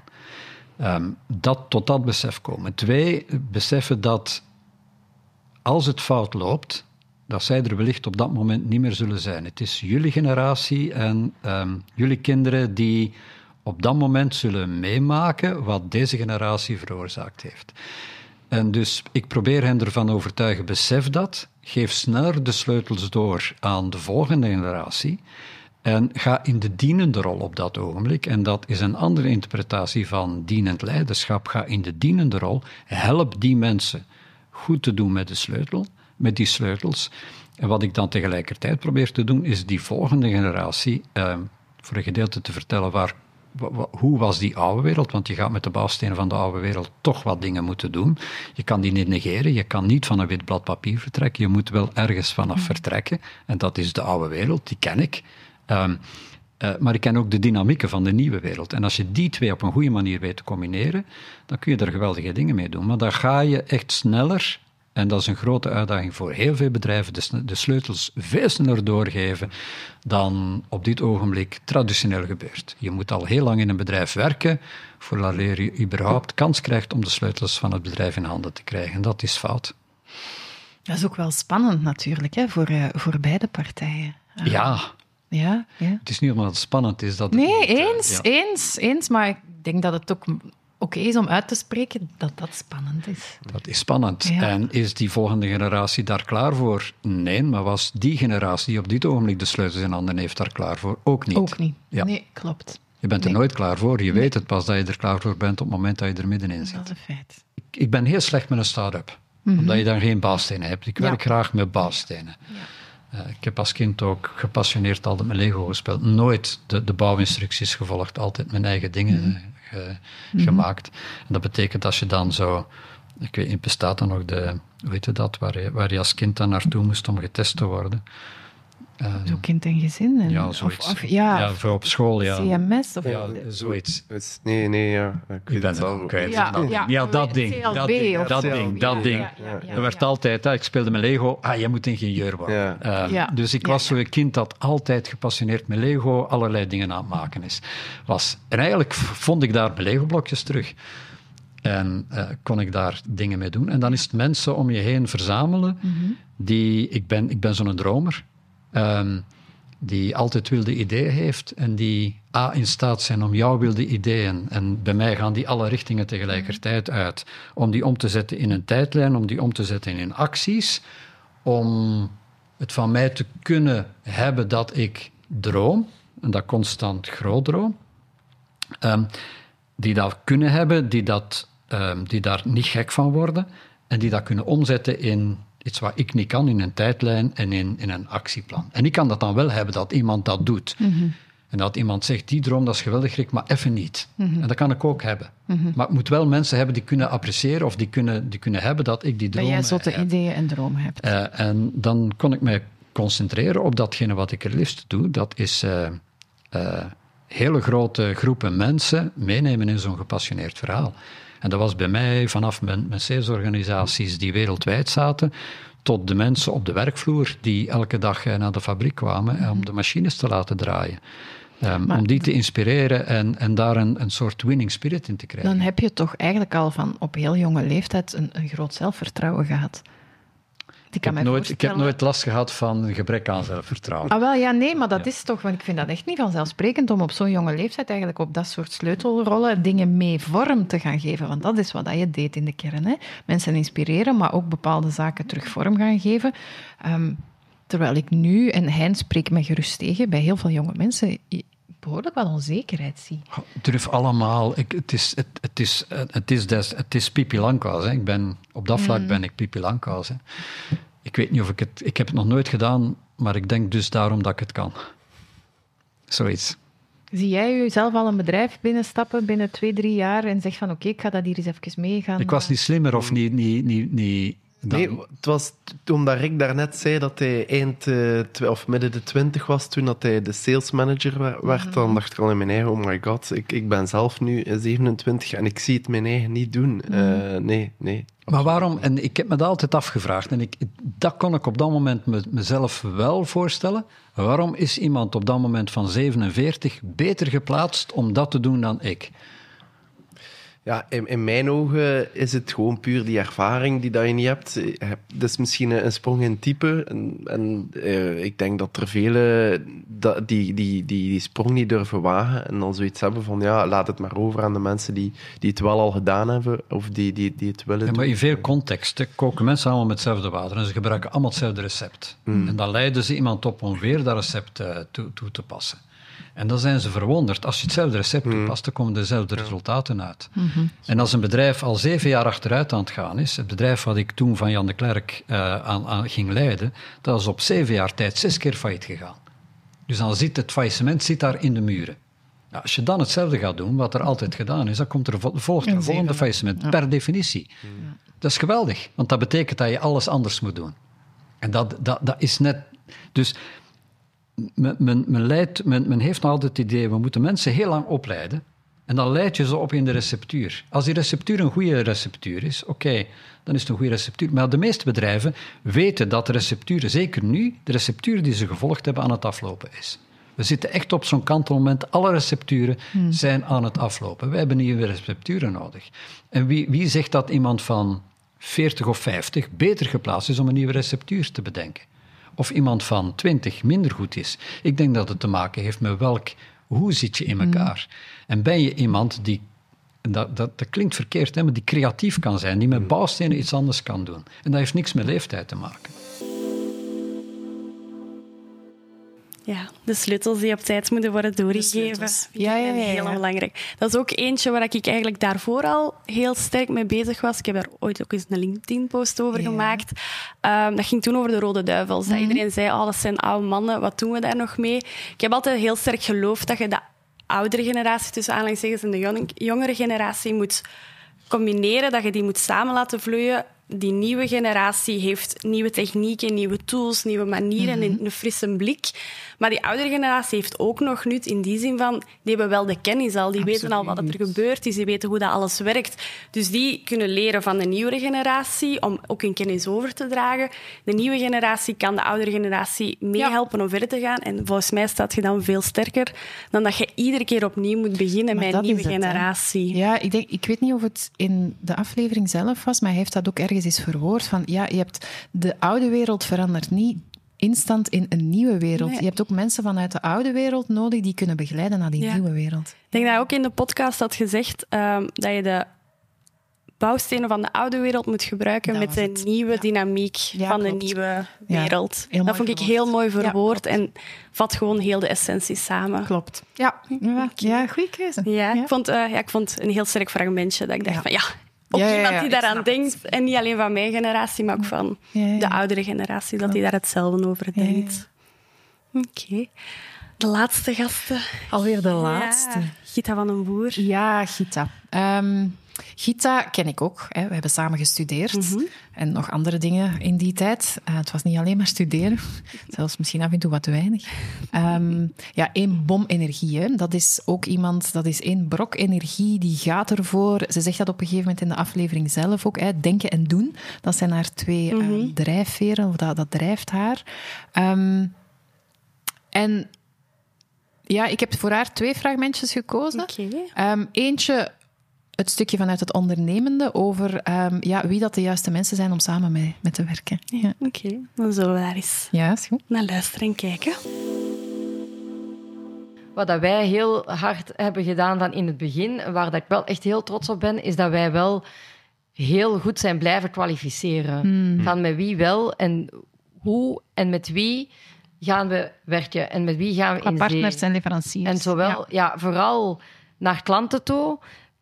Ehm, dat tot dat besef komen. Twee, beseffen dat als het fout loopt, dat zij er wellicht op dat moment niet meer zullen zijn. Het is jullie generatie en ehm, jullie kinderen die op dat moment zullen meemaken wat deze generatie veroorzaakt heeft. En dus ik probeer hen ervan overtuigen, besef dat, geef sneller de sleutels door aan de volgende generatie en ga in de dienende rol op dat ogenblik. En dat is een andere interpretatie van dienend leiderschap. Ga in de dienende rol, help die mensen goed te doen met de sleutel met die sleutels. En wat ik dan tegelijkertijd probeer te doen, is die volgende generatie eh, voor een gedeelte te vertellen waar, wa- wa- hoe was die oude wereld. Want je gaat met de bouwstenen van de oude wereld toch wat dingen moeten doen. Je kan die niet negeren, je kan niet van een wit blad papier vertrekken. Je moet wel ergens vanaf vertrekken. En dat is de oude wereld, die ken ik. Ehm, eh, maar ik ken ook de dynamieken van de nieuwe wereld. En als je die twee op een goede manier weet te combineren, dan kun je er geweldige dingen mee doen. Maar dan ga je echt sneller, en dat is een grote uitdaging voor heel veel bedrijven, de, sleutels veel sneller doorgeven dan op dit ogenblik traditioneel gebeurt. Je moet al heel lang in een bedrijf werken vooraleer je überhaupt kans krijgt om de sleutels van het bedrijf in handen te krijgen. Dat is fout. Dat is ook wel spannend natuurlijk, hè, voor, eh, voor beide partijen. Ah, Ja, Ja, ja. het is niet omdat het spannend is dat het Nee, niet, eh, eens, ja. eens, eens. Maar ik denk dat het ook oké is om uit te spreken dat dat spannend is. Dat is spannend. Ja. En is die volgende generatie daar klaar voor? Nee, maar was die generatie die op dit ogenblik de sleutels in handen heeft daar klaar voor? Ook niet. Ook niet. Ja. Nee, klopt. Je bent er Nee. nooit klaar voor. Je weet het pas dat je er klaar voor bent op het moment dat je er middenin zit. Dat is een feit. Ik, ik ben heel slecht met een start-up, Mhm. omdat je dan geen bouwstenen hebt. Ik werk Ja. graag met bouwstenen. Eh, ik heb als kind ook gepassioneerd altijd met Lego gespeeld. Nooit de, de bouwinstructies gevolgd, altijd mijn eigen dingen Mhm. eh, ge- gemaakt. En dat betekent als je dan zo... Ik weet niet, bestaat dan nog de... Hoe heet je dat? Waar je, waar je als kind dan naartoe moest om getest te worden. Eh, Zo kind en gezin. En, ja, zoiets. Of, of, ja, ja, voor op school, ja. CMS. Of, Ja, zoiets. Nee, nee, ja. Ik ben het kwijt. Ja, Dat- ja. ja, dat ding. CLB Dat ding, of dat ding, dat Ja, ding. ja, ja, ja, Er werd altijd, hè, ik speelde met Lego, ah, jij moet ingenieur worden. Ja. Eh, Ja. Dus ik Ja, was zo'n kind dat altijd gepassioneerd met Lego allerlei dingen aan het maken is. Was. En eigenlijk vond ik daar mijn Lego-blokjes terug. En eh, kon ik daar dingen mee doen. En dan is het mensen om je heen verzamelen. die, ik ben, ik ben zo'n dromer. Ehm, die altijd wilde ideeën heeft en die A in staat zijn om jouw wilde ideeën, en bij mij gaan die alle richtingen tegelijkertijd uit, om die om te zetten in een tijdlijn, om die om te zetten in acties, om het van mij te kunnen hebben dat ik droom, en dat constant groot droom, ehm, die dat kunnen hebben, die, dat, ehm, die daar niet gek van worden en die dat kunnen omzetten in iets wat ik niet kan, in een tijdlijn en in, in een actieplan. En ik kan dat dan wel hebben, dat iemand dat doet. En dat iemand zegt, die droom, dat is geweldig, Rick, maar even niet. En dat kan ik ook hebben. Maar ik moet wel mensen hebben die kunnen appreciëren of die kunnen, die kunnen hebben dat ik die dat droom jij zotte heb. ideeën en dromen hebt. Eh, en dan kon ik mij concentreren op datgene wat ik het liefst doe. Dat is eh, eh, hele grote groepen mensen meenemen in zo'n gepassioneerd verhaal. En dat was bij mij vanaf mijn, mijn salesorganisaties die wereldwijd zaten, tot de mensen op de werkvloer die elke dag eh, naar de fabriek kwamen om de machines te laten draaien. Ehm, om die te inspireren en, en daar een, een soort winning spirit in te krijgen. Dan heb je toch eigenlijk al van op heel jonge leeftijd een, een groot zelfvertrouwen gehad. Ik, heb, nooit, ik heb nooit last gehad van een gebrek aan zelfvertrouwen. Ah, wel, ja, nee, maar dat is toch, want ik vind dat echt niet vanzelfsprekend om op zo'n jonge leeftijd eigenlijk op dat soort sleutelrollen dingen mee vorm te gaan geven. Want dat is wat dat je deed in de kern. Hè? Mensen inspireren, maar ook bepaalde zaken terug vorm gaan geven. Ehm, terwijl ik nu, en Hein spreekt me gerust tegen, bij heel veel jonge mensen behoorlijk wat onzekerheid zie. durf allemaal. Ik, het, is, het, het, is, het, is des, het is Pipi Langkous. Hè. Ik ben, op dat vlak Mm. ben ik Pipi Langkous. Hè. Ik weet niet of ik het... Ik heb het nog nooit gedaan, maar ik denk dus daarom dat ik het kan. Zoiets. Zie jij jezelf al een bedrijf binnenstappen binnen twee, drie jaar en zeg van oké, ik ga dat hier eens even mee gaan... Ik was niet slimmer of niet... niet, niet, niet dan- Nee, het was omdat Rick daarnet zei dat hij eind eh, of midden de twintig was toen dat hij de sales manager werd. Dan dacht ik al in mijn eigen, oh my god, ik, ik ben zelf nu eh, 27 en ik zie het mijn eigen niet doen. Eh, nee, nee. Maar waarom? En ik heb me dat altijd afgevraagd. En ik, dat kon ik op dat moment me, mezelf wel voorstellen. Waarom is iemand op dat moment van 47 beter geplaatst om dat te doen dan ik? Ja, in, in mijn ogen is het gewoon puur die ervaring die dat je niet hebt. Dat is misschien een, een sprong in type. En, en eh, ik denk dat er velen die, die, die die sprong niet durven wagen. En dan zoiets hebben van, ja, laat het maar over aan de mensen die, die het wel al gedaan hebben. Of die, die, die het willen Ja, maar doen. in veel contexten koken mensen allemaal met hetzelfde water en ze gebruiken allemaal hetzelfde recept. Mm. En dan leiden ze iemand op om weer dat recept eh, toe, toe te passen. En dan zijn ze verwonderd. Als je hetzelfde recept toepast, dan komen dezelfde resultaten uit. Mhm. En als een bedrijf al zeven jaar achteruit aan het gaan is, het bedrijf wat ik toen van Jan de Klerk eh, aan, aan ging leiden, dat is op zeven jaar tijd zes keer failliet gegaan. Dus dan zit het faillissement zit daar in de muren. Nou, als je dan hetzelfde gaat doen, wat er altijd gedaan is, dan komt er, vo- volgt er Een volgende faillissement, Ja. per definitie. Dat is geweldig, want dat betekent dat je alles anders moet doen. En dat, dat, dat is net... Dus men, men, men, leidt, men, men heeft nog altijd het idee, we moeten mensen heel lang opleiden. En dan leid je ze op in de receptuur. Als die receptuur een goede receptuur is, oké, dan is het een goede receptuur. Maar de meeste bedrijven weten dat de receptuur, zeker nu, de receptuur die ze gevolgd hebben aan het aflopen is. We zitten echt op zo'n kantelmoment. Alle recepturen Hmm. zijn aan het aflopen. Wij hebben nieuwe recepturen nodig. En wie, wie zegt dat iemand van 40 of 50 beter geplaatst is om een nieuwe receptuur te bedenken? Of iemand van 20 minder goed is? Ik denk dat het te maken heeft met welk, hoe zit je in elkaar? En ben je iemand die, dat, dat, dat klinkt verkeerd, hè, maar die creatief kan zijn, die met bouwstenen iets anders kan doen. En dat heeft niks met leeftijd te maken. Ja, de sleutels die op tijd moeten worden doorgegeven. Ja, ja, ja, ja, Heel belangrijk. Dat is ook eentje waar ik eigenlijk daarvoor al heel sterk mee bezig was. Ik heb daar ooit ook eens een LinkedIn-post over gemaakt. Ehm, dat ging toen over de Rode Duivels. Dat Mhm. iedereen zei, oh, dat zijn oude mannen, wat doen we daar nog mee? Ik heb altijd heel sterk geloofd dat je de oudere generatie, tussen aanhalingstekens, en de jong- jongere generatie moet combineren, dat je die moet samen laten vloeien. Die nieuwe generatie heeft nieuwe technieken, nieuwe tools, nieuwe manieren, en een frisse blik. Maar die oudere generatie heeft ook nog nut in die zin van, die hebben wel de kennis al, die weten al wat er gebeurd is, die weten hoe dat alles werkt. Dus die kunnen leren van de nieuwere generatie om ook hun kennis over te dragen. De nieuwe generatie kan de oudere generatie meehelpen om verder te gaan. En volgens mij staat je dan veel sterker dan dat je iedere keer opnieuw moet beginnen Maar met een nieuwe hè. generatie. Ja, ik, denk, ik weet niet of het in de aflevering zelf was, maar hij heeft dat ook ergens eens verwoord. Van, ja, je hebt de oude wereld verandert niet instant in een nieuwe wereld. Nee. Je hebt ook mensen vanuit de oude wereld nodig die kunnen begeleiden naar die Ja. nieuwe wereld. Ik denk dat je ook in de podcast had gezegd ehm, dat je de bouwstenen van de oude wereld moet gebruiken Dat met de het. nieuwe dynamiek van de nieuwe wereld. dat vond ik verwoord. heel mooi Ja, verwoord en vat gewoon heel de essentie samen. Klopt. Ja, ja, ja goede keuze. Ja, Ik, vond, eh, ja, ik vond het een heel sterk fragmentje dat ik dacht van ja, ook Ja, ja, iemand die daaraan denkt. En niet alleen van mijn generatie, maar ook van Ja, ja. de oudere generatie, dat die daar hetzelfde over denkt. Oké. De laatste gasten. Alweer de Ja, laatste. Gita van den Boer. Ja, Gita. Ehm, Gita ken ik ook. Hè. We hebben samen gestudeerd. Mhm. En nog andere dingen in die tijd. Eh, het was niet alleen maar studeren. <laughs> Zelfs misschien af en toe wat te weinig. Ehm, ja, één bom energie. Hè. Dat is ook iemand, dat is één brok energie. Die gaat ervoor. Ze zegt dat op een gegeven moment in de aflevering zelf ook. Hè. Denken en doen. Dat zijn haar twee eh, drijfveren. Of dat, dat drijft haar. Ehm, en ja, ik heb voor haar twee fragmentjes gekozen. Ehm, eentje, het stukje vanuit het ondernemende, over ehm, ja, wie dat de juiste mensen zijn om samen mee, mee te werken. Ja. Oké, dan zullen we daar eens Ja, is goed. naar luisteren en kijken. Wat dat wij heel hard hebben gedaan van in het begin, waar dat ik wel echt heel trots op ben, is dat wij wel heel goed zijn blijven kwalificeren. Hmm. Van met wie wel en hoe en met wie gaan we werken en met wie gaan we Qua in partners zee. en leveranciers. En zowel, ja. vooral naar klanten toe.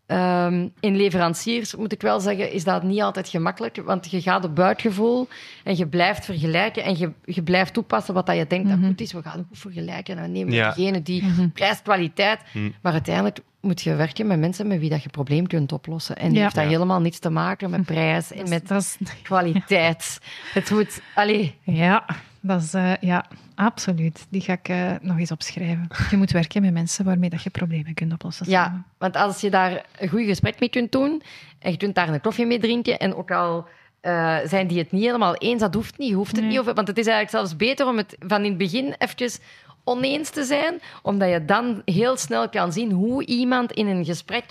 Ehm, in leveranciers, moet ik wel zeggen, is dat niet altijd gemakkelijk. Want je gaat op buikgevoel en je blijft vergelijken en je, je blijft toepassen wat dat je denkt dat goed is. We gaan goed vergelijken en dan nemen we Ja. degene die prijs, kwaliteit. Maar uiteindelijk moet je werken met mensen met wie dat je probleem kunt oplossen. En Ja. heeft dat Ja. helemaal niets te maken met <laughs> prijs en met kwaliteit. Het moet... Allee, Ja, dat is, eh, ja, absoluut. Die ga ik eh, nog eens opschrijven. Je moet werken met mensen waarmee dat je problemen kunt oplossen. samen. Ja, want als je daar een goed gesprek mee kunt doen en je kunt daar een koffie mee drinken en ook al eh, zijn die het niet helemaal eens, dat hoeft niet, hoeft het Nee. niet want het is eigenlijk zelfs beter om het van in het begin eventjes oneens te zijn, omdat je dan heel snel kan zien hoe iemand in een gesprek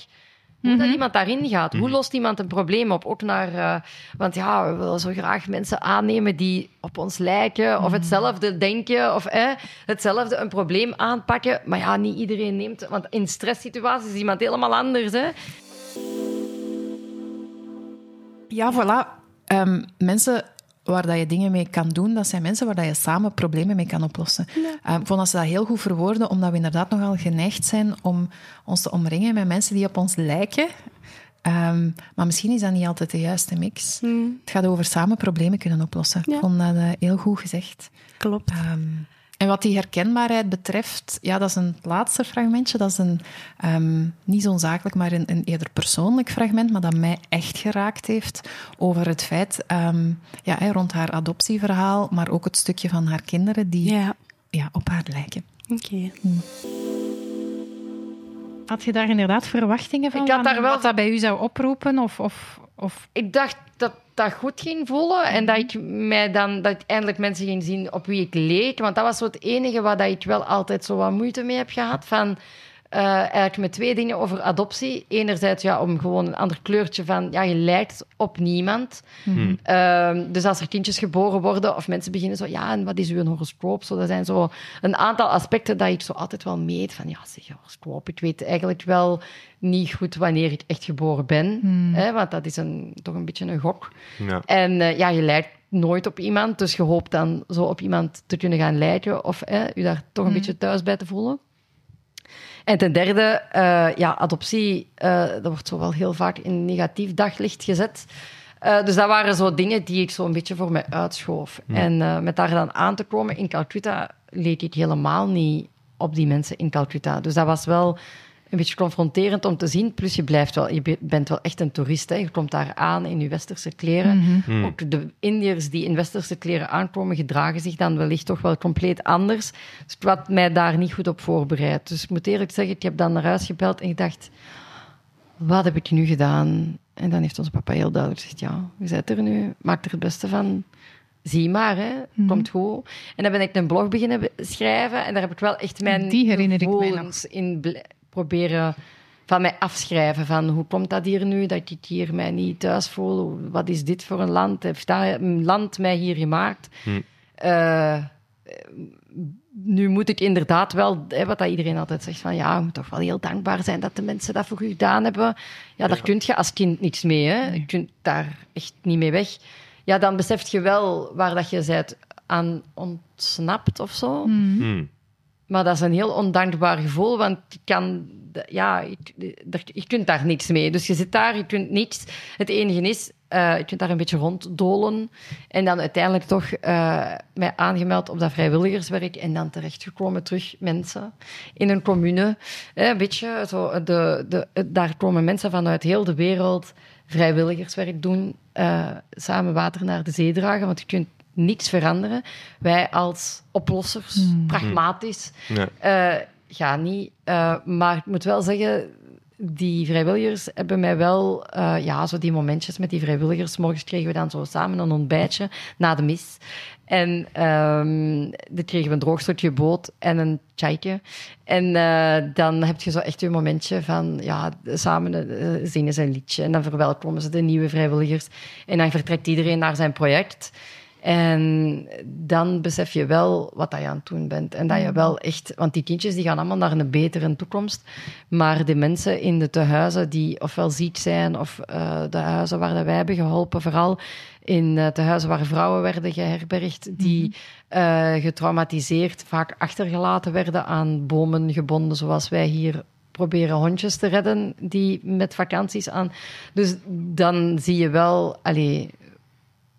hoe dat iemand daarin gaat. Hoe lost iemand een probleem op? Ook naar... eh, want ja, we willen zo graag mensen aannemen die op ons lijken of hetzelfde denken of eh, hetzelfde een probleem aanpakken. Maar ja, niet iedereen neemt... Want in stresssituaties is iemand helemaal anders, hè. Ja, voilà. Ehm, mensen waar dat je dingen mee kan doen, dat zijn mensen waar dat je samen problemen mee kan oplossen. Eh, ik vond dat ze dat heel goed verwoorden, omdat we inderdaad nogal geneigd zijn om ons te omringen met mensen die op ons lijken. Ehm, maar misschien is dat niet altijd de juiste mix. Hmm. Het gaat over samen problemen kunnen oplossen. Ik vond dat eh, heel goed gezegd. Klopt. Ehm, en wat die herkenbaarheid betreft, ja, dat is een laatste fragmentje. Dat is een, ehm, niet zo'n zakelijk, maar een, een, eerder persoonlijk fragment, maar dat mij echt geraakt heeft over het feit, ehm, ja, rond haar adoptieverhaal, maar ook het stukje van haar kinderen die ja. op haar lijken. Oké. Hm. Had je daar inderdaad verwachtingen van? Ik had van daar wel- Wat dat bij u zou oproepen? Of, of, of... Ik dacht dat dat goed ging voelen en dat ik mij dan dat eindelijk mensen ging zien op wie ik leek. Want dat was zo het enige dat ik wel altijd zo wat moeite mee heb gehad. Van, eh, eigenlijk met twee dingen over adoptie. Enerzijds ja, om gewoon een ander kleurtje van... Ja, je lijkt op niemand. Mhm. Ehm, dus als er kindjes geboren worden of mensen beginnen zo... Ja, en wat is uw horoscoop? Zo, dat zijn zo een aantal aspecten dat ik zo altijd wel meet. Van ja, zeg, horoscoop. Ik weet eigenlijk wel niet goed wanneer ik echt geboren ben. Hmm. Hè, want dat is een, toch een beetje een gok. Ja. En eh, ja, je lijkt nooit op iemand. Dus je hoopt dan zo op iemand te kunnen gaan lijken. Of je daar toch een beetje thuis bij te voelen. En ten derde, eh, ja, adoptie, eh, dat wordt zo wel heel vaak in negatief daglicht gezet. Eh, dus dat waren zo dingen die ik zo een beetje voor mij uitschoof. Ja. En met daar dan aan te komen in Calcutta, leek ik helemaal niet op die mensen in Calcutta. Dus dat was wel een beetje confronterend om te zien. Plus je, blijft wel, je be- bent wel echt een toerist. Hè. Je komt daar aan in je westerse kleren. Mhm. Ook de Indiërs die in westerse kleren aankomen, gedragen zich dan wellicht toch wel compleet anders. Dus ik had mij daar niet goed op voorbereid. Dus ik moet eerlijk zeggen, ik heb dan naar huis gebeld en gedacht... Wat heb ik nu gedaan? En dan heeft onze papa heel duidelijk gezegd... Ja, je bent er nu. Maak er het beste van. Zie maar, hè. Komt goed. En dan ben ik een blog beginnen be- schrijven. En daar heb ik wel echt mijn Die herinner ik mij nog. gevoelens in proberen van mij afschrijven. Van hoe komt dat hier nu, dat ik hier mij niet thuis voel? Wat is dit voor een land? Heeft dat een land mij hier gemaakt? Hm. Eh, nu moet ik inderdaad wel, hè, wat dat iedereen altijd zegt, van ja, je moet toch wel heel dankbaar zijn dat de mensen dat voor u gedaan hebben. Ja, daar kun je als kind niets mee. Hè. Je kunt daar echt niet mee weg. Ja, dan besef je wel waar dat je bent aan ontsnapt of zo. Hmm. Maar dat is een heel ondankbaar gevoel, want je kan... Ja, je, kunt daar niets mee. Dus je zit daar, je kunt niets. Het enige is, eh, je kunt daar een beetje ronddolen. En dan uiteindelijk toch eh, mij aangemeld op dat vrijwilligerswerk. En dan terechtgekomen terug mensen in een commune. Eh, een beetje zo, de, de, daar komen mensen vanuit heel de wereld vrijwilligerswerk doen. samen water naar de zee dragen, want je kunt niets veranderen. Wij als oplossers, Hmm. pragmatisch, Ja. eh, gaan niet. Eh, maar ik moet wel zeggen, die vrijwilligers hebben mij wel... eh, ja, zo die momentjes met die vrijwilligers. Morgens kregen we dan zo samen een ontbijtje na de mis. En ehm dan kregen we een droog stukje boot en een chayje. En eh, dan heb je zo echt je momentje van... Ja, samen zingen ze een liedje. En dan verwelkomen ze de nieuwe vrijwilligers. En dan vertrekt iedereen naar zijn project. En dan besef je wel wat dat je aan het doen bent. En dat je wel echt... Want die kindjes die gaan allemaal naar een betere toekomst. Maar de mensen in de tehuizen die ofwel ziek zijn... of eh, de huizen waar dat wij hebben geholpen, vooral in eh, tehuizen waar vrouwen werden geherbergd... die eh, getraumatiseerd, vaak achtergelaten werden aan bomen gebonden, zoals wij hier proberen hondjes te redden die met vakanties aan. Dus dan zie je wel, allee,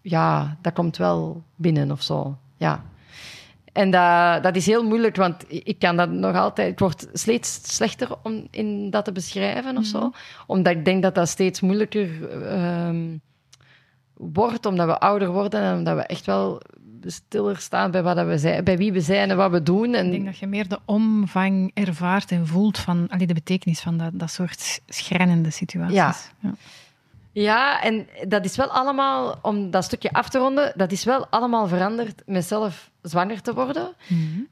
ja, dat komt wel binnen of zo. Ja. En dat, dat is heel moeilijk, want ik kan dat nog altijd. Het wordt steeds slechter om in dat te beschrijven of zo. Omdat ik denk dat dat steeds moeilijker ehm, wordt, omdat we ouder worden en omdat we echt wel stiller staan bij, wat we zijn, bij wie we zijn en wat we doen. En Ik denk dat je meer de omvang ervaart en voelt van allee, de betekenis van dat, dat soort schrijnende situaties. Ja. Ja, en dat is wel allemaal, om dat stukje af te ronden, dat is wel allemaal veranderd met zelf zwanger te worden.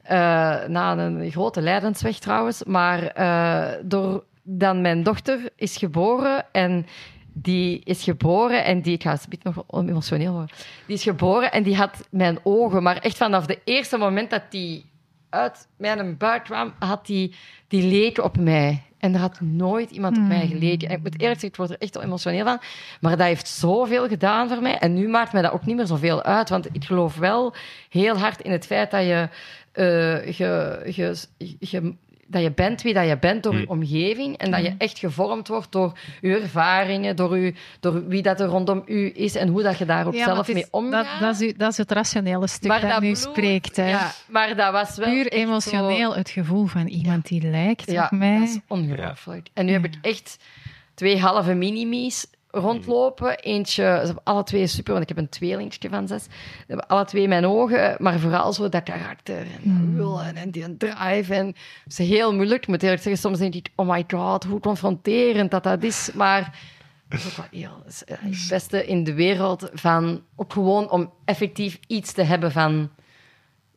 Eh, na een grote lijdensweg trouwens. Maar eh, door dan mijn dochter is geboren en die is geboren en die, ik ga het nog emotioneel worden, die is geboren en die had mijn ogen, maar echt vanaf het eerste moment dat die uit mijn buik kwam, had die, die leek op mij. En er had nooit iemand op mij Hmm. geleken. En ik moet eerlijk zeggen, ik word er echt wel emotioneel van. Maar dat heeft zoveel gedaan voor mij. En nu maakt mij dat ook niet meer zoveel uit. Want ik geloof wel heel hard in het feit dat je, je, je, je- dat je bent wie dat je bent door je Hmm. omgeving. En dat je echt gevormd wordt door je ervaringen, door, je, door wie dat er rondom u is en hoe dat je daar ook Ja, zelf is- mee omgaat. Dat, dat, is, u- dat is het rationele stuk Maar dat, dat nu bloed- spreekt. Hè. Ja, maar dat was wel Puur emotioneel zo- het gevoel van iemand die lijkt Ja, op mij. dat is ongelooflijk. En nu heb ik echt twee halve minimies rondlopen. Eentje, ze hebben alle twee super, want ik heb een tweelingetje van zes. Ze hebben alle twee mijn ogen, maar vooral zo dat karakter en dat willen en die drive. En het is heel moeilijk. Ik moet eerlijk zeggen, soms denk ik, oh my god, hoe confronterend dat dat is. Maar het is ook wel heel, het het beste in de wereld van, ook gewoon om effectief iets te hebben van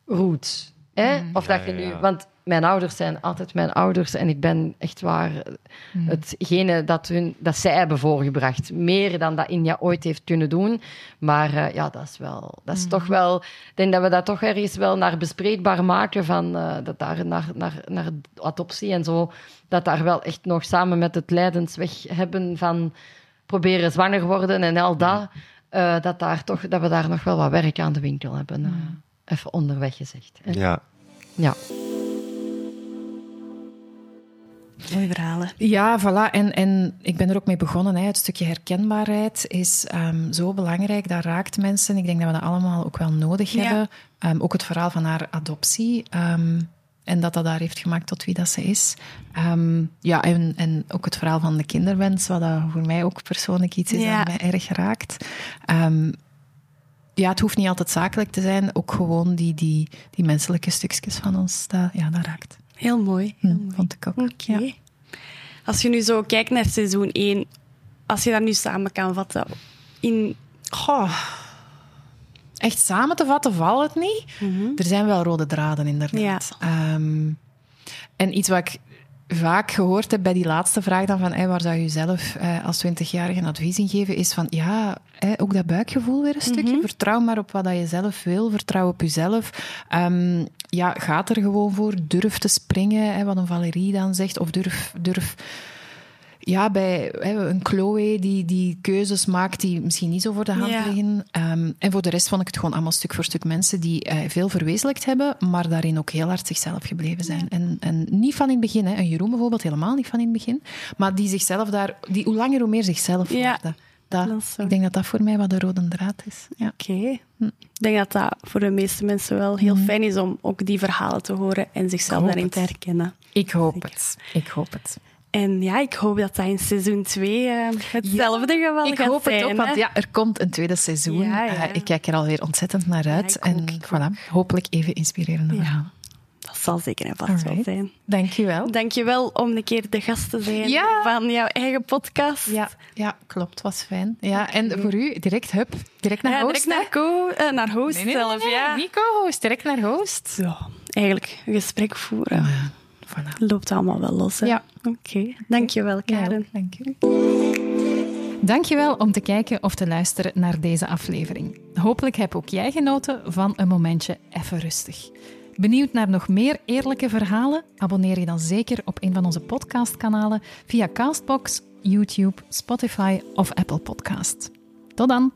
roots. Hè? Of dat je ja, nu, ja. want mijn ouders zijn altijd mijn ouders en ik ben echt waar hetgene dat, hun, dat zij hebben voorgebracht. Meer dan dat India ooit heeft kunnen doen. Maar eh, ja, dat is wel, dat is toch wel, ik denk dat we dat toch ergens wel naar bespreekbaar maken van eh, dat daar naar, naar, naar adoptie en zo, dat daar wel echt nog samen met het lijdensweg hebben van proberen zwanger worden en al dat, eh, dat, daar toch, dat we daar nog wel wat werk aan de winkel hebben. eh, even onderweg gezegd. hè. Ja. Ja. Mooie verhalen. Ja, voilà. En, en ik ben er ook mee begonnen. Hè. Het stukje herkenbaarheid is ehm, zo belangrijk. Dat raakt mensen. Ik denk dat we dat allemaal ook wel nodig Ja. hebben. Ehm, ook het verhaal van haar adoptie. ehm, en dat dat haar heeft gemaakt tot wie dat ze is. Ja, en, en ook het verhaal van de kinderwens, wat dat voor mij ook persoonlijk iets is Ja. dat mij erg raakt. Ja, het hoeft niet altijd zakelijk te zijn. Ook gewoon die, die, die menselijke stukjes van ons, dat, ja, dat raakt. Heel mooi. Hm, vond ik ook. Oké. Als je nu zo kijkt naar seizoen 1, als je dat nu samen kan vatten, in... Goh. Echt samen te vatten valt het niet. Er zijn wel rode draden, inderdaad. Ehm, en iets wat ik vaak gehoord heb bij die laatste vraag dan van hey, waar zou je zelf eh, als 20-jarige advies in geven, is van ja, hè, ook dat buikgevoel weer een stukje. Vertrouw maar op wat dat je zelf wil. Vertrouw op jezelf. Ehm, ja, ga er gewoon voor. Durf te springen, hè, wat een Valerie dan zegt. Of durf... durf ja, bij een Chloe die, die keuzes maakt die misschien niet zo voor de hand Ja. liggen. Ehm, en voor de rest vond ik het gewoon allemaal stuk voor stuk mensen die eh, veel verwezenlijkt hebben, maar daarin ook heel hard zichzelf gebleven zijn. En, en niet van in het begin, hè. een Jeroen bijvoorbeeld helemaal niet van in het begin, maar die zichzelf daar, die hoe langer hoe meer zichzelf Ja, worden. Dat, ik denk dat dat voor mij wat de rode draad is. Ja. Oké. Ik denk dat dat voor de meeste mensen wel heel fijn is om ook die verhalen te horen en zichzelf daarin het. te herkennen. Ik hoop het. Ik hoop het. En ja, ik hoop dat dat in seizoen 2 hetzelfde geval Ik gaat hoop zijn. het ook, want ja, er komt een tweede seizoen. Ja, ja. Eh, ik kijk er alweer ontzettend naar uit. ik ook, en ik voilà, hopelijk even inspirerende verhalen. Dat zal zeker en vast wel zijn. Dank je wel. Dank je wel om een keer de gast te zijn Ja. van jouw eigen podcast. Ja, ja, klopt. Was fijn. Ja, en voor u, direct hup, direct naar Ja, host. direct naar, co, eh, naar host Nee, nee, nee, zelf. nee, ja. niet co-host, direct naar host. Ja, eigenlijk een gesprek voeren. Voilà. Loopt allemaal wel los. Hè? Ja. Oké, dankjewel Karen. dank u. Dankjewel om te kijken of te luisteren naar deze aflevering. Hopelijk heb ook jij genoten van een momentje even rustig. Benieuwd naar nog meer eerlijke verhalen? Abonneer je dan zeker op een van onze podcastkanalen via Castbox, YouTube, Spotify of Apple Podcast. Tot dan!